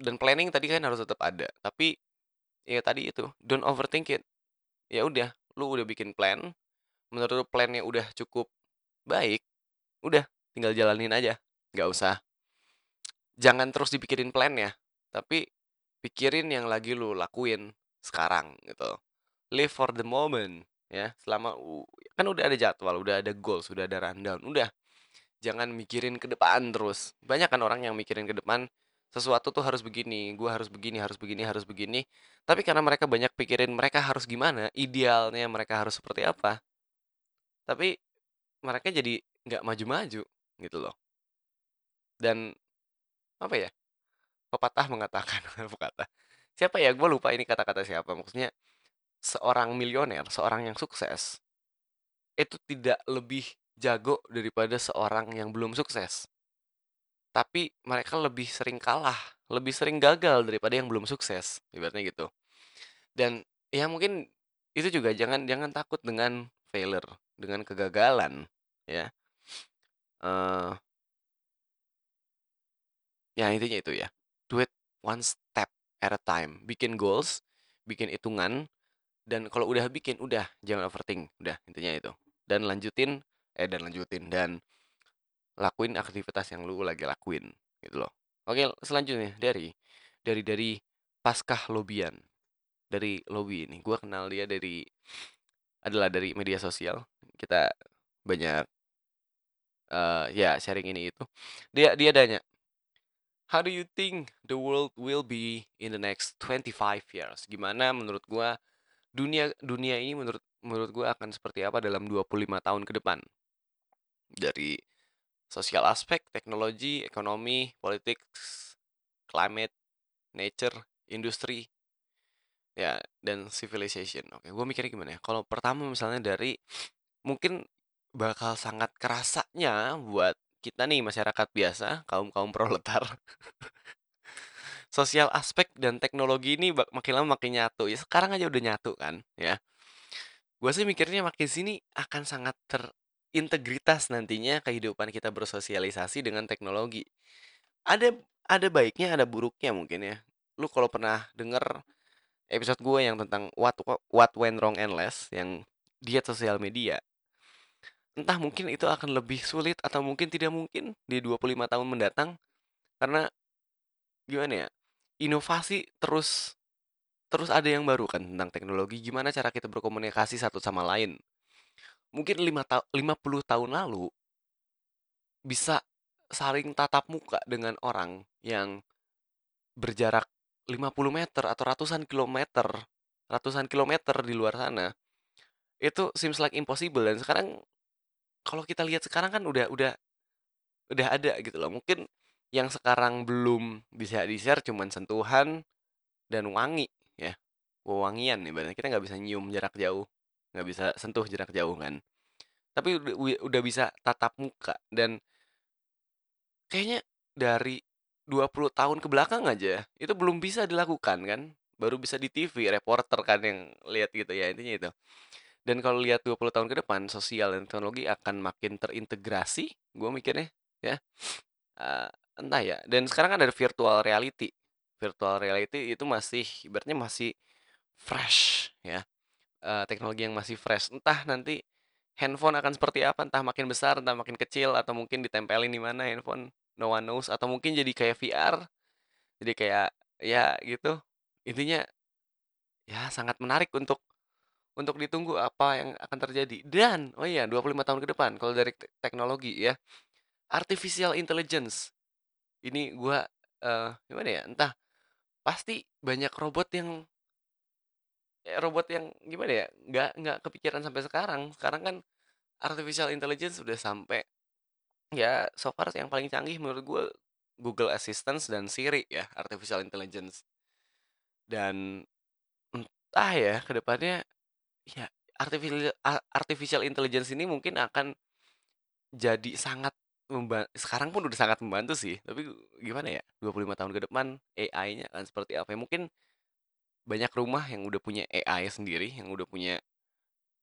dan planning tadi kan harus tetap ada tapi ya tadi itu don't overthink it. Ya udah lu udah bikin plan menurut lu plannya udah cukup baik udah tinggal jalanin aja nggak usah. Jangan terus dipikirin plannya tapi pikirin yang lagi lu lakuin sekarang gitu. Live for the moment ya selama kan udah ada jadwal udah ada goals udah ada rundown udah jangan mikirin ke depan terus. Banyak kan orang yang mikirin ke depan sesuatu tuh harus begini gua harus begini harus begini harus begini. Tapi karena mereka banyak pikirin mereka harus gimana idealnya mereka harus seperti apa tapi mereka jadi nggak maju-maju gitu loh. Dan apa ya pepatah mengatakan pepatah siapa ya gue lupa ini kata-kata siapa maksudnya seorang milioner seorang yang sukses itu tidak lebih jago daripada seorang yang belum sukses. Tapi mereka lebih sering kalah lebih sering gagal daripada yang belum sukses ibaratnya gitu. Dan ya mungkin itu juga jangan jangan takut dengan failure dengan kegagalan ya. Eh ya intinya itu ya. Do it one step at a time. Bikin goals bikin hitungan dan kalau udah bikin udah jangan overthink udah intinya itu. Dan lanjutin eh dan lanjutin dan lakuin aktivitas yang lu lagi lakuin gitu loh. Oke selanjutnya dari dari dari Paskah Lobian. Dari lobby ini gua kenal dia dari adalah dari media sosial. Kita banyak eh ya sharing ini itu. Dia dia tanya How do you think the world will be in the next 25 years? Gimana menurut gua dunia dunia ini menurut menurut gua akan seperti apa dalam 25 tahun ke depan? Dari sosial aspek, teknologi, ekonomi, politik, climate, nature, industri, ya dan civilization. Oke, gua mikirnya gimana ya? Kalau pertama misalnya dari mungkin bakal sangat kerasanya buat kita nih masyarakat biasa, kaum-kaum proletar. Sosial aspek dan teknologi ini makin lama makin nyatu. Ya sekarang aja udah nyatu kan, ya. Gue sih mikirnya makin sini akan sangat terintegritas nantinya kehidupan kita bersosialisasi dengan teknologi. Ada ada baiknya, ada buruknya mungkin ya. Lu kalau pernah denger episode gue yang tentang what what went wrong and less yang diet sosial media. Entah mungkin itu akan lebih sulit atau mungkin tidak mungkin di 25 tahun mendatang karena gimana ya? Inovasi terus terus ada yang baru kan tentang teknologi gimana cara kita berkomunikasi satu sama lain. Mungkin 5 ta 50 tahun lalu bisa saling tatap muka dengan orang yang berjarak 50 meter atau ratusan kilometer, ratusan kilometer di luar sana. Itu seems like impossible dan sekarang kalau kita lihat sekarang kan udah udah udah ada gitu loh. Mungkin yang sekarang belum bisa di-share cuman sentuhan dan wangi ya. Wewangian ibaratnya kita nggak bisa nyium jarak jauh, nggak bisa sentuh jarak jauh kan. Tapi udah, udah bisa tatap muka dan kayaknya dari 20 tahun ke belakang aja itu belum bisa dilakukan kan. Baru bisa di TV reporter kan yang lihat gitu ya intinya itu. Dan kalau lihat 20 tahun ke depan sosial dan teknologi akan makin terintegrasi gue mikirnya ya. Uh, entah ya dan sekarang kan ada virtual reality. Virtual reality itu masih ibaratnya masih fresh ya uh, teknologi yang masih fresh. Entah nanti handphone akan seperti apa entah makin besar entah makin kecil atau mungkin ditempelin di mana handphone no one knows atau mungkin jadi kayak VR jadi kayak ya gitu. Intinya ya sangat menarik untuk untuk ditunggu apa yang akan terjadi. Dan oh iya 25 tahun ke depan kalau dari teknologi ya artificial intelligence. Ini gua uh, gimana ya entah pasti banyak robot yang ya, robot yang gimana ya nggak nggak kepikiran sampai sekarang sekarang kan artificial intelligence sudah sampai Ya, so far yang paling canggih menurut gue Google Assistant dan Siri ya, artificial intelligence. Dan entah ya ke depannya ya artificial artificial intelligence ini mungkin akan jadi sangat sekarang pun udah sangat membantu sih, tapi gimana ya, 25 tahun ke depan AI-nya akan seperti apa ya, mungkin banyak rumah yang udah punya AI sendiri, yang udah punya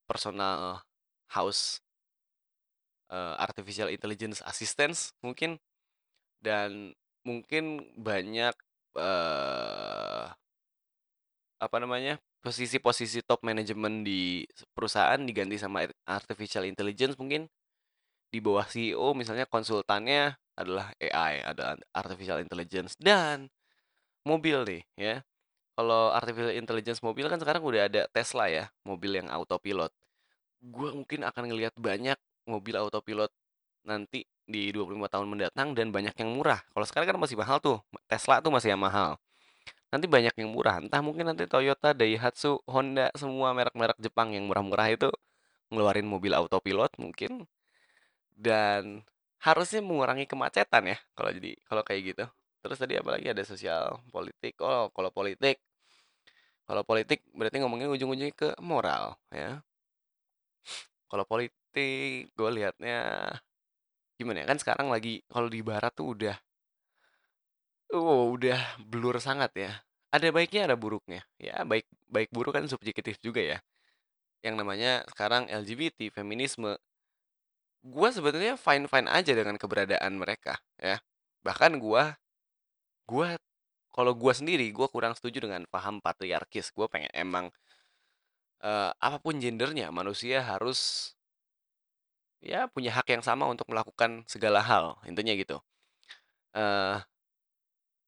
personal house uh, artificial intelligence assistance mungkin dan mungkin banyak uh, apa namanya posisi-posisi top manajemen di perusahaan diganti sama artificial intelligence mungkin. Di bawah CEO misalnya konsultannya adalah AI ada artificial intelligence dan mobil nih ya kalau artificial intelligence mobil kan sekarang udah ada Tesla ya mobil yang autopilot gue mungkin akan ngelihat banyak mobil autopilot nanti di 25 tahun mendatang dan banyak yang murah. Kalau sekarang kan masih mahal tuh. Tesla tuh masih yang mahal. Nanti banyak yang murah. Entah mungkin nanti Toyota, Daihatsu, Honda, semua merek-merek Jepang yang murah-murah itu ngeluarin mobil autopilot mungkin dan harusnya mengurangi kemacetan ya kalau jadi kalau kayak gitu. Terus tadi apalagi ada sosial politik. Oh, kalau politik kalau politik berarti ngomongnya ujung-ujungnya ke moral ya. Kalau politik gue liatnya gimana ya, kan sekarang lagi kalau di barat tuh udah oh, udah blur sangat ya. Ada baiknya, ada buruknya. Ya, baik baik buruk kan subjektif juga ya. Yang namanya sekarang LGBT, feminisme. Gue sebetulnya fine-fine aja dengan keberadaan mereka, ya. Bahkan gue gue kalau gue sendiri, gue kurang setuju dengan paham patriarkis. Gue pengen emang uh, apa pun gendernya, manusia harus ya punya hak yang sama untuk melakukan segala hal, intinya gitu. Uh,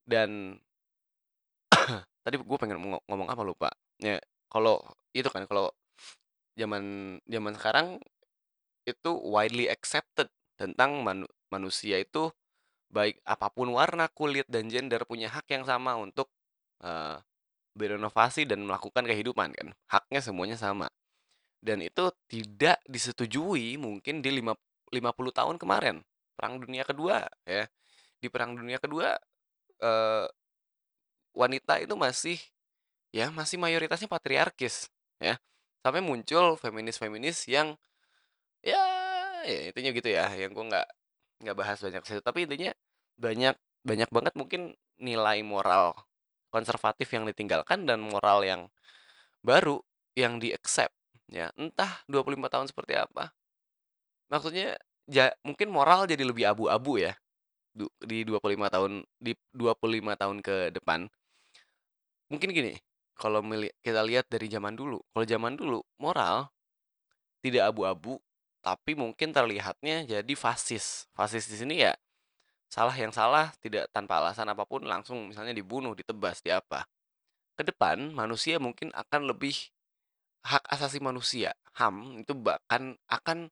dan tadi gue pengen ngomong, ngomong apa lupa. Ya, kalau itu kan kalau zaman zaman sekarang itu widely accepted tentang manu manusia itu baik apa pun warna kulit dan gender punya hak yang sama untuk uh, berinovasi dan melakukan kehidupan kan. Haknya semuanya sama. Dan itu tidak disetujui mungkin di lima 50 tahun kemarin perang dunia kedua ya. Di perang dunia kedua eh, wanita itu masih ya masih mayoritasnya patriarkis ya. Sampai muncul feminis-feminis yang ya, ya intinya gitu ya yang gue nggak nggak bahas banyak situ tapi intinya banyak banyak banget mungkin nilai moral konservatif yang ditinggalkan dan moral yang baru yang di accept Ya, entah 25 tahun seperti apa. Maksudnya ja mungkin moral jadi lebih abu-abu ya. Di 25 tahun di 25 tahun ke depan. Mungkin gini, kalau kita lihat dari zaman dulu, kalau zaman dulu moral tidak abu-abu, tapi mungkin terlihatnya jadi fasis. Fasis di sini ya salah yang salah tidak tanpa alasan apa pun langsung misalnya dibunuh, ditebas, di apa. Ke depan manusia mungkin akan lebih hak asasi manusia, HAM itu bahkan akan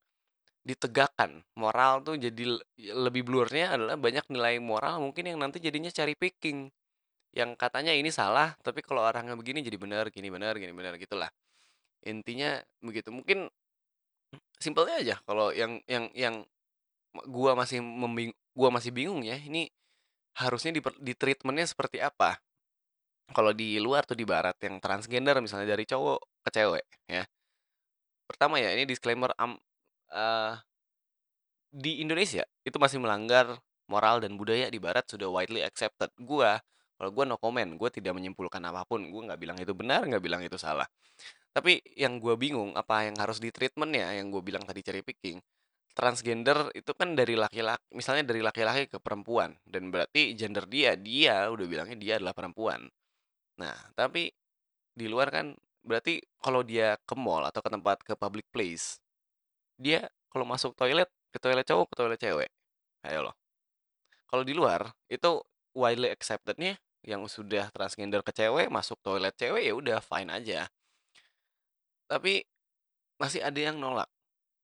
ditegakkan. Moral tuh jadi le- lebih blurnya adalah banyak nilai moral mungkin yang nanti jadinya cari picking. Yang katanya ini salah, tapi kalau orangnya begini jadi benar, gini benar, gini benar gitulah. Intinya begitu. Mungkin simpelnya aja kalau yang yang yang gua masih membing gua masih bingung ya, ini harusnya di di treatmentnya seperti apa? Kalau di luar tuh di barat yang transgender misalnya dari cowok ke cewek ya. Pertama ya, ini disclaimer am eh, di Indonesia itu masih melanggar moral dan budaya di barat sudah widely accepted. Gua kalau gua no comment, gua tidak menyimpulkan apa pun. Gua nggak bilang itu benar, nggak bilang itu salah. Tapi yang gua bingung apa yang harus di treatmentnya yang gue bilang tadi cherry picking. Transgender itu kan dari laki-laki, misalnya dari laki-laki ke perempuan dan berarti gender dia, dia udah bilangnya dia adalah perempuan. Nah, tapi di luar kan berarti kalau dia ke mall atau ke tempat ke public place, dia kalau masuk toilet ke toilet cowok ke toilet cewek. Ayo loh. Kalau di luar itu widely acceptednya yang sudah transgender ke cewek masuk toilet cewek ya udah fine aja. Tapi masih ada yang nolak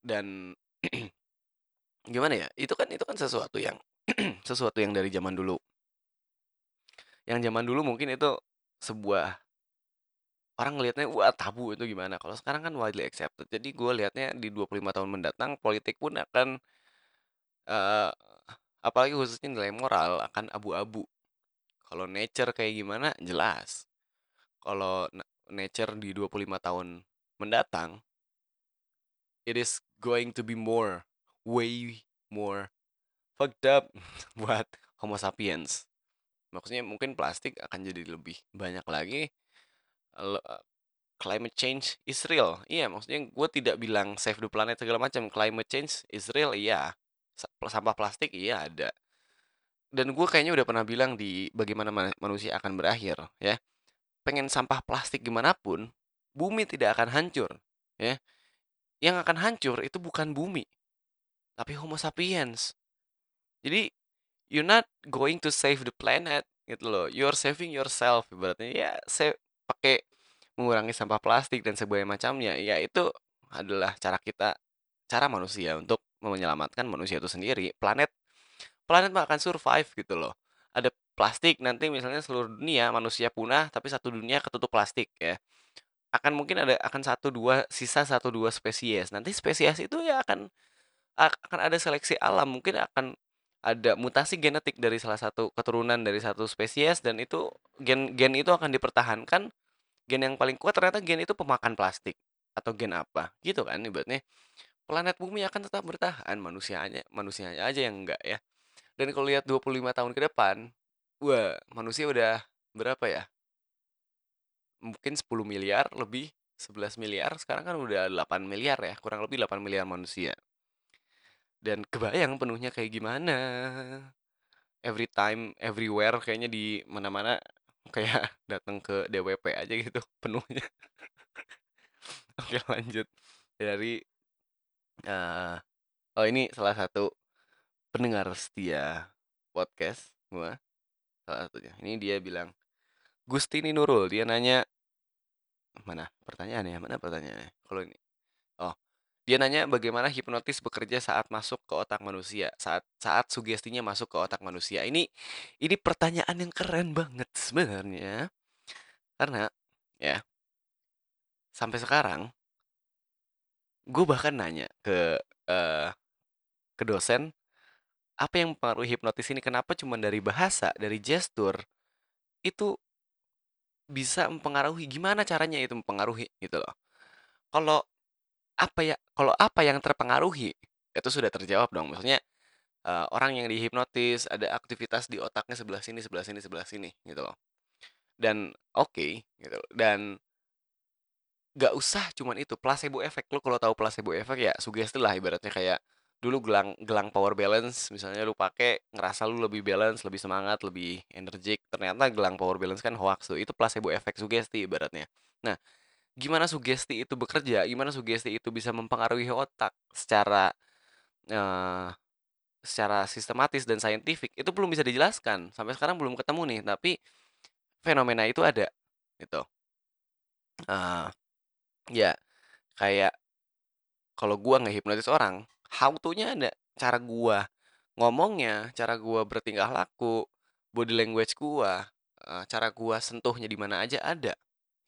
dan gimana ya? Itu kan itu kan sesuatu yang sesuatu yang dari zaman dulu. Yang zaman dulu mungkin itu sebuah orang ngelihatnya wah tabu itu gimana. Kalau sekarang kan widely accepted. Jadi gue lihatnya di 25 tahun mendatang politik pun akan eh apalagi khususnya nilai moral akan abu-abu. Kalau nature kayak gimana jelas. Kalau na- nature di 25 tahun mendatang it is going to be more way more fucked up buat Homo sapiens. Maksudnya mungkin plastik akan jadi lebih banyak lagi. Climate change is real. Iya, maksudnya gue tidak bilang save the planet segala macam. Climate change is real, iya. Sa- Sampah plastik, iya ada. Dan gue kayaknya udah pernah bilang di bagaimana ma- manusia akan berakhir, ya. Pengen sampah plastik gimana pun, bumi tidak akan hancur, ya. Yang akan hancur itu bukan bumi, tapi Homo sapiens. Jadi you're not going to save the planet gitu loh. You're saving yourself ibaratnya ya saya pakai mengurangi sampah plastik dan sebagainya macamnya. Ya itu adalah cara kita cara manusia untuk menyelamatkan manusia itu sendiri. Planet planet akan survive gitu loh. Ada plastik nanti misalnya seluruh dunia manusia punah tapi satu dunia ketutup plastik ya. Akan mungkin ada akan satu dua sisa satu dua spesies. Nanti spesies itu ya akan akan ada seleksi alam. Mungkin akan ada mutasi genetik dari salah satu keturunan dari satu spesies dan itu gen gen itu akan dipertahankan. Gen yang paling kuat ternyata gen itu pemakan plastik atau gen apa gitu kan ibaratnya. Planet bumi akan tetap bertahan manusianya manusianya aja yang enggak ya. Dan kalau lihat 25 tahun ke depan wah manusia udah berapa ya mungkin 10 miliar lebih 11 miliar sekarang kan udah 8 miliar ya kurang lebih 8 miliar manusia. Dan kebayang penuhnya kayak gimana. Every time everywhere kayaknya di mana-mana kayak datang ke DWP aja gitu penuhnya. Oke lanjut. Dari eh oh ini salah satu pendengar setia podcast gua salah satunya. Ini dia bilang Gustini Nurul. Dia nanya mana pertanyaannya mana pertanyaannya? Kalau ini oh dia nanya bagaimana hipnotis bekerja saat masuk ke otak manusia saat saat sugestinya masuk ke otak manusia. Ini ini pertanyaan yang keren banget sebenarnya. Karena ya sampai sekarang gue bahkan nanya ke eh, ke dosen apa yang mempengaruhi hipnotis ini? Kenapa cuma dari bahasa dari gestur itu bisa mempengaruhi gimana caranya itu mempengaruhi gitu loh. Kalau apa ya kalau apa yang terpengaruhi itu sudah terjawab dong. Maksudnya eh, orang yang dihipnotis ada aktivitas di otaknya sebelah sini sebelah sini sebelah sini gitu loh. Dan oke gitu loh. dan gak usah cuman itu placebo effect. Lo kalau tahu placebo effect ya sugesti lah ibaratnya kayak dulu gelang gelang power balance misalnya lu pakai ngerasa lu lebih balance lebih semangat lebih energik ternyata gelang power balance kan hoax tuh. Itu placebo efek sugesti ibaratnya. Nah, gimana sugesti itu bekerja, gimana sugesti itu bisa mempengaruhi otak secara eh, secara sistematis dan saintifik itu belum bisa dijelaskan. Sampai sekarang belum ketemu nih, tapi fenomena itu ada gitu. Eh, ya kayak kalau gua ngehipnotis orang, how to-nya ada. Cara gua ngomongnya, cara gua bertingkah laku, body language gua, eh, cara gua sentuhnya di mana aja ada.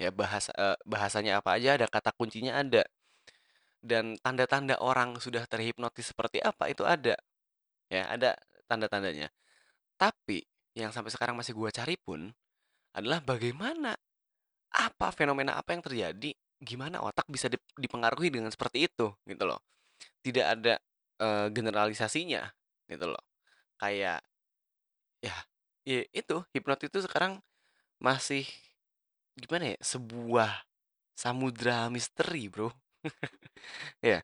Ya bahasa eh, bahasanya apa aja ada, kata kuncinya ada. Dan tanda-tanda orang sudah terhipnotis seperti apa itu ada. Ya, ada tanda-tandanya. Tapi yang sampai sekarang masih gua cari pun adalah bagaimana apa fenomena apa yang terjadi, gimana otak bisa dip- dipengaruhi dengan seperti itu gitu loh. Tidak ada eh, generalisasinya gitu loh. Kayak ya, ya itu hipnotis itu sekarang masih gimana ya? Sebuah samudra misteri, Bro. ya.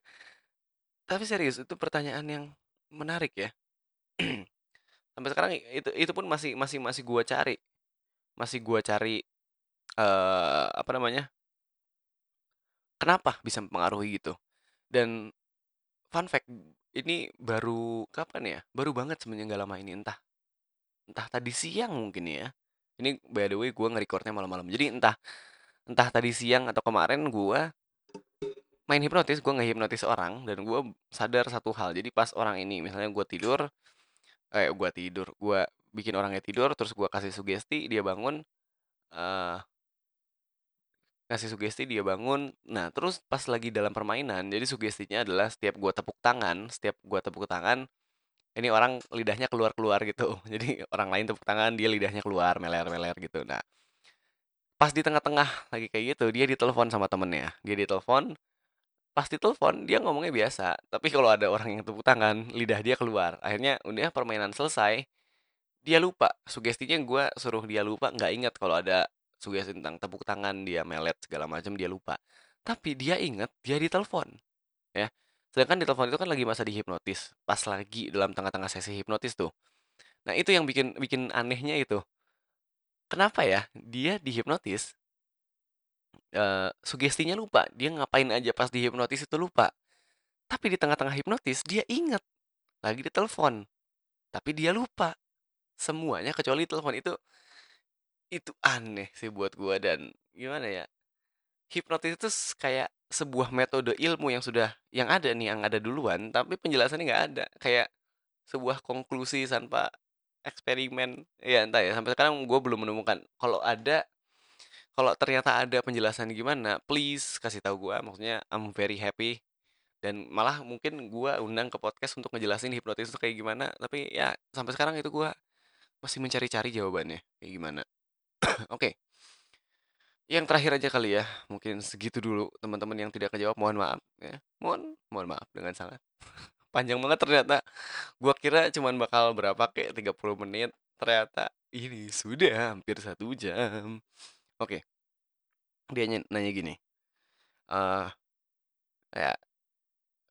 Tapi serius itu pertanyaan yang menarik ya. Sampai sekarang itu itu pun masih masih masih gua cari. Masih gua cari eh apa namanya? Kenapa bisa mempengaruhi gitu? Dan fun fact ini baru kapan ya? Baru banget sebenarnya nggak lama ini entah entah tadi siang mungkin ya. Ini by the way gue nge-recordnya malam-malam. Jadi entah entah tadi siang atau kemarin gua main hipnotis, gue ngehipnotis orang dan gue sadar satu hal. Jadi pas orang ini misalnya gue tidur, eh gue tidur, gue bikin orangnya tidur, terus gue kasih sugesti, dia bangun, eh kasih sugesti dia bangun. Nah terus pas lagi dalam permainan, jadi sugestinya adalah setiap gue tepuk tangan, setiap gue tepuk tangan, ini orang lidahnya keluar-keluar gitu. Jadi orang lain tepuk tangan, dia lidahnya keluar, meler-meler gitu. Nah pas di tengah-tengah lagi kayak gitu, dia ditelepon sama temennya. Dia ditelepon, pas ditelepon dia ngomongnya biasa tapi kalau ada orang yang tepuk tangan lidah dia keluar akhirnya udah permainan selesai dia lupa sugestinya gue suruh dia lupa nggak ingat kalau ada sugesti tentang tepuk tangan dia melet segala macam dia lupa tapi dia ingat dia ditelepon ya sedangkan di telepon itu kan lagi masa dihipnotis pas lagi dalam tengah-tengah sesi hipnotis tuh nah itu yang bikin bikin anehnya itu kenapa ya dia dihipnotis eh, sugestinya lupa. Dia ngapain aja pas dihipnotis itu lupa. Tapi di tengah-tengah hipnotis dia ingat lagi ditelepon. Tapi dia lupa. Semuanya kecuali telepon itu itu aneh sih buat gua dan gimana ya? Hipnotis itu kayak sebuah metode ilmu yang sudah yang ada nih yang ada duluan tapi penjelasannya nggak ada kayak sebuah konklusi tanpa eksperimen ya entah ya sampai sekarang gue belum menemukan kalau ada kalau ternyata ada penjelasan gimana, please kasih tahu gua. Maksudnya I'm very happy dan malah mungkin gua undang ke podcast untuk ngejelasin hipnotis itu kayak gimana. Tapi ya sampai sekarang itu gua masih mencari-cari jawabannya kayak gimana. Oke, yang terakhir aja kali ya. Mungkin segitu dulu teman-teman yang tidak kejawab. Mohon maaf ya. Mohon mohon maaf dengan sangat. Panjang banget ternyata. Gua kira cuman bakal berapa kayak 30 menit. Ternyata ini sudah hampir satu jam. Oke, dia ny- nanya gini. eh ya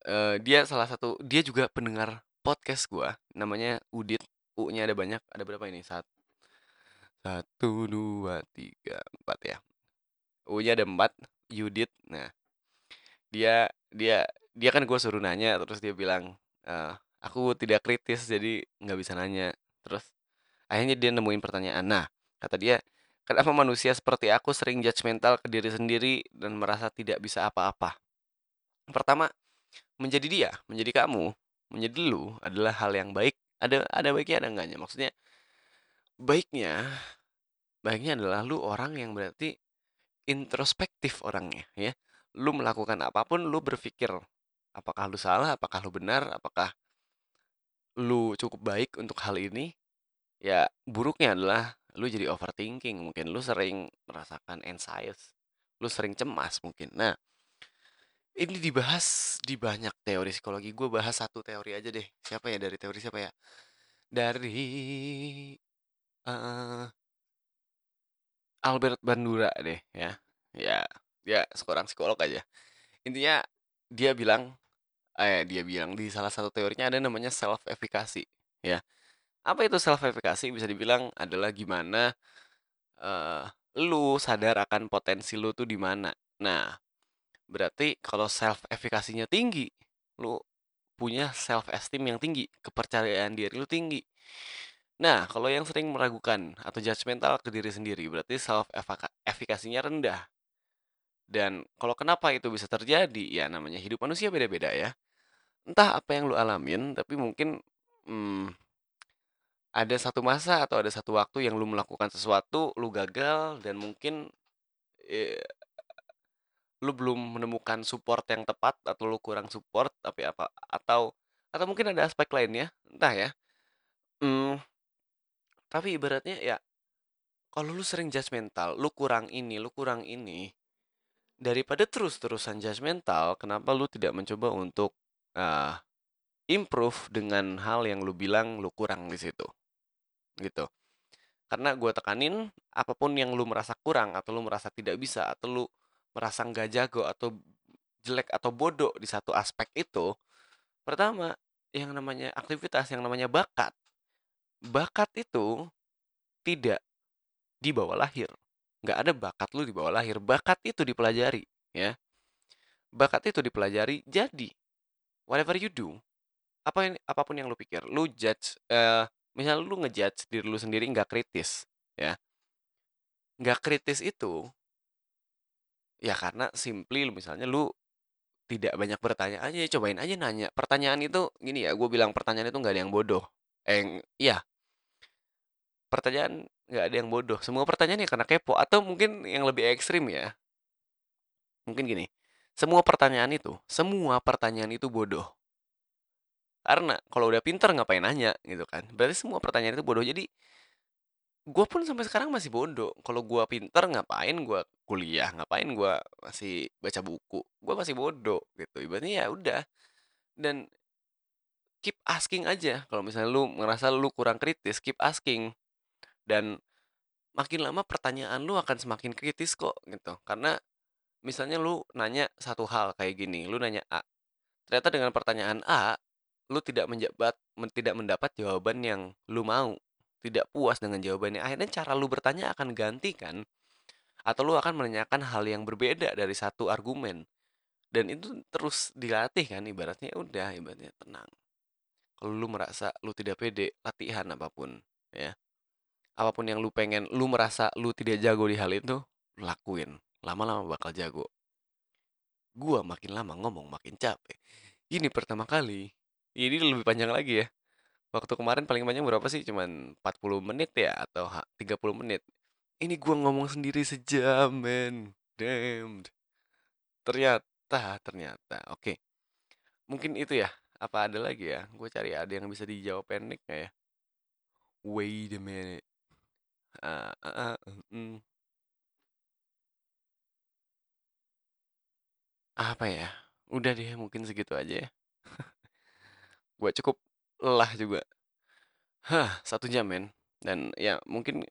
eh, dia salah satu dia juga pendengar podcast gua namanya Udit U-nya ada banyak ada berapa ini Sat- satu dua tiga empat ya. U-nya ada empat Yudit nah dia dia dia kan gue suruh nanya terus dia bilang eh, aku tidak kritis jadi nggak bisa nanya. Terus akhirnya dia nemuin pertanyaan. Nah kata dia kenapa manusia seperti aku sering judgmental ke diri sendiri dan merasa tidak bisa apa-apa? Pertama menjadi dia, menjadi kamu, menjadi lu adalah hal yang baik. Ada ada baiknya ada enggaknya. Maksudnya baiknya baiknya adalah lu orang yang berarti introspektif orangnya ya. Lu melakukan apa pun lu berpikir apakah lu salah, apakah lu benar, apakah lu cukup baik untuk hal ini. Ya buruknya adalah lu jadi overthinking, mungkin lu sering merasakan anxious, lu sering cemas mungkin. Nah, ini dibahas di banyak teori psikologi. Gue bahas satu teori aja deh. Siapa ya dari teori siapa ya? Dari eh, Albert Bandura deh ya. Ya, dia seorang psikolog aja. Intinya dia bilang, eh dia bilang di salah satu teorinya ada namanya self efficacy ya. Apa itu self efficacy? Bisa dibilang adalah gimana eh lu sadar akan potensi lu tuh di mana. Nah, berarti kalau self efficacy-nya tinggi, lu punya self esteem yang tinggi, kepercayaan diri lu tinggi. Nah, kalau yang sering meragukan atau judgmental ke diri sendiri, berarti self efficacy-nya rendah. Dan kalau kenapa itu bisa terjadi? Ya namanya hidup manusia beda-beda ya. Entah apa yang lu alamin, tapi mungkin hmm, ada satu masa atau ada satu waktu yang lu melakukan sesuatu, lu gagal dan mungkin eh, lu belum menemukan support yang tepat atau lu kurang support tapi apa atau atau mungkin ada aspek lainnya, entah ya. Hmm, tapi ibaratnya ya kalau lu sering judgmental, lu kurang ini, lu kurang ini, daripada terus-terusan judgmental, kenapa lu tidak mencoba untuk ah, improve dengan hal yang lu bilang lu kurang di situ, gitu. Karena gue tekanin, apa pun yang lu merasa kurang atau lu merasa tidak bisa atau lu merasa nggak jago atau jelek atau bodoh di satu aspek itu, pertama yang namanya aktivitas, yang namanya bakat, bakat itu tidak dibawa lahir. Nggak ada bakat lu dibawa lahir. Bakat itu dipelajari, ya. Bakat itu dipelajari. Jadi, whatever you do, apa yang, apa pun yang lu pikir, lu judge, eh, misalnya lu ngejudge diri lu sendiri nggak kritis, ya. Nggak kritis itu, ya karena simply lu misalnya lu tidak banyak bertanya aja, cobain aja nanya. Pertanyaan itu, gini ya, gue bilang pertanyaan itu nggak ada yang bodoh. Eh, iya, pertanyaan nggak ada yang bodoh. Semua pertanyaan ya karena kepo. Atau mungkin yang lebih ekstrim ya, mungkin gini. Semua pertanyaan itu, semua pertanyaan itu bodoh. Karena kalau udah pinter ngapain nanya gitu kan. Berarti semua pertanyaan itu bodoh. Jadi gue pun sampai sekarang masih bodoh. Kalau gue pinter ngapain gue kuliah, ngapain gue masih baca buku. Gue masih bodoh gitu. Ibaratnya ya udah. Dan keep asking aja. Kalau misalnya lu ngerasa lu kurang kritis, keep asking. Dan makin lama pertanyaan lu akan semakin kritis kok gitu. Karena misalnya lu nanya satu hal kayak gini, lu nanya A. Ternyata dengan pertanyaan A, lu tidak menjabat men- tidak mendapat jawaban yang lu mau. Tidak puas dengan jawabannya. Akhirnya cara lu bertanya akan ganti kan? Atau lu akan menanyakan hal yang berbeda dari satu argumen. Dan itu terus dilatih kan ibaratnya udah ibaratnya tenang. Kalau lu merasa lu tidak pede, latihan apa pun ya apa pun yang lu pengen, lu merasa lu tidak jago di hal itu, lakuin. Lama-lama bakal jago. Gua makin lama ngomong makin capek. Ini pertama kali. Ini lebih panjang lagi ya. Waktu kemarin paling panjang berapa sih? Cuman 40 menit ya atau ha- 30 menit. Ini gua ngomong sendiri sejam, men. Damn. Ternyata, ternyata. Oke. Mungkin itu ya. Apa ada lagi ya? Gue cari ada yang bisa dijawab pendek ya? Wait a minute. Mm. Apa ya? Udah deh, mungkin segitu aja ya. Gue cukup lelah juga. Hah, satu jam men. Dan ya mungkin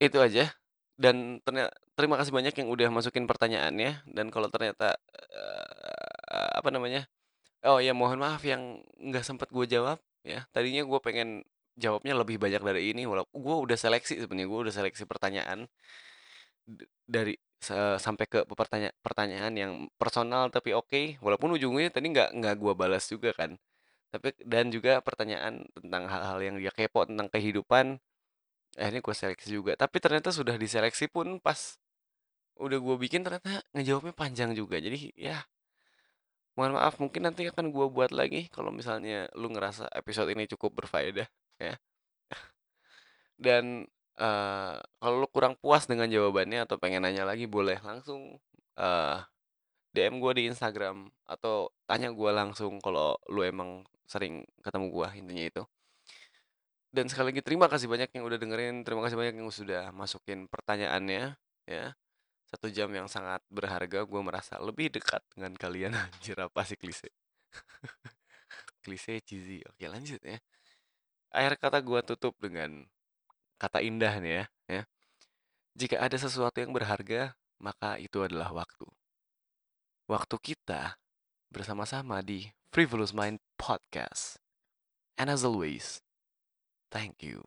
itu aja. Dan ternyata terima kasih banyak yang udah masukin pertanyaannya. Dan kalau ternyata eh, apa namanya? Oh ya mohon maaf yang nggak sempat gue jawab ya. Tadinya gue pengen jawabnya lebih banyak dari ini. Walaupun gue udah seleksi sebenarnya gue udah seleksi pertanyaan dari sa- sampai ke pertanyaan pertanyaan yang personal tapi oke. Walaupun ujungnya tadi nggak nggak gue balas juga kan. Tapi dan juga pertanyaan tentang hal-hal yang dia kepo tentang kehidupan. Akhirnya gue seleksi juga. Tapi ternyata sudah diseleksi pun pas udah gue bikin ternyata ngejawabnya panjang juga. Jadi ya mohon maaf mungkin nanti akan gue buat lagi kalau misalnya lu ngerasa episode ini cukup berfaedah ya. Dan eh, kalau lu kurang puas dengan jawabannya atau pengen nanya lagi boleh langsung eh, DM gue di Instagram atau tanya gue langsung kalau lu emang sering ketemu gue intinya itu. Dan sekali lagi terima kasih banyak yang udah dengerin, terima kasih banyak yang sudah masukin pertanyaannya ya. Satu jam yang sangat berharga, gue merasa lebih dekat dengan kalian anjir apa sih klise. klise cheesy. Oke, lanjut ya. Akhir kata gue tutup dengan kata indah nih ya, ya. Jika ada sesuatu yang berharga, maka itu adalah waktu. Waktu kita bersama-sama di Frivolous Mind Podcast. And as always, Thank you.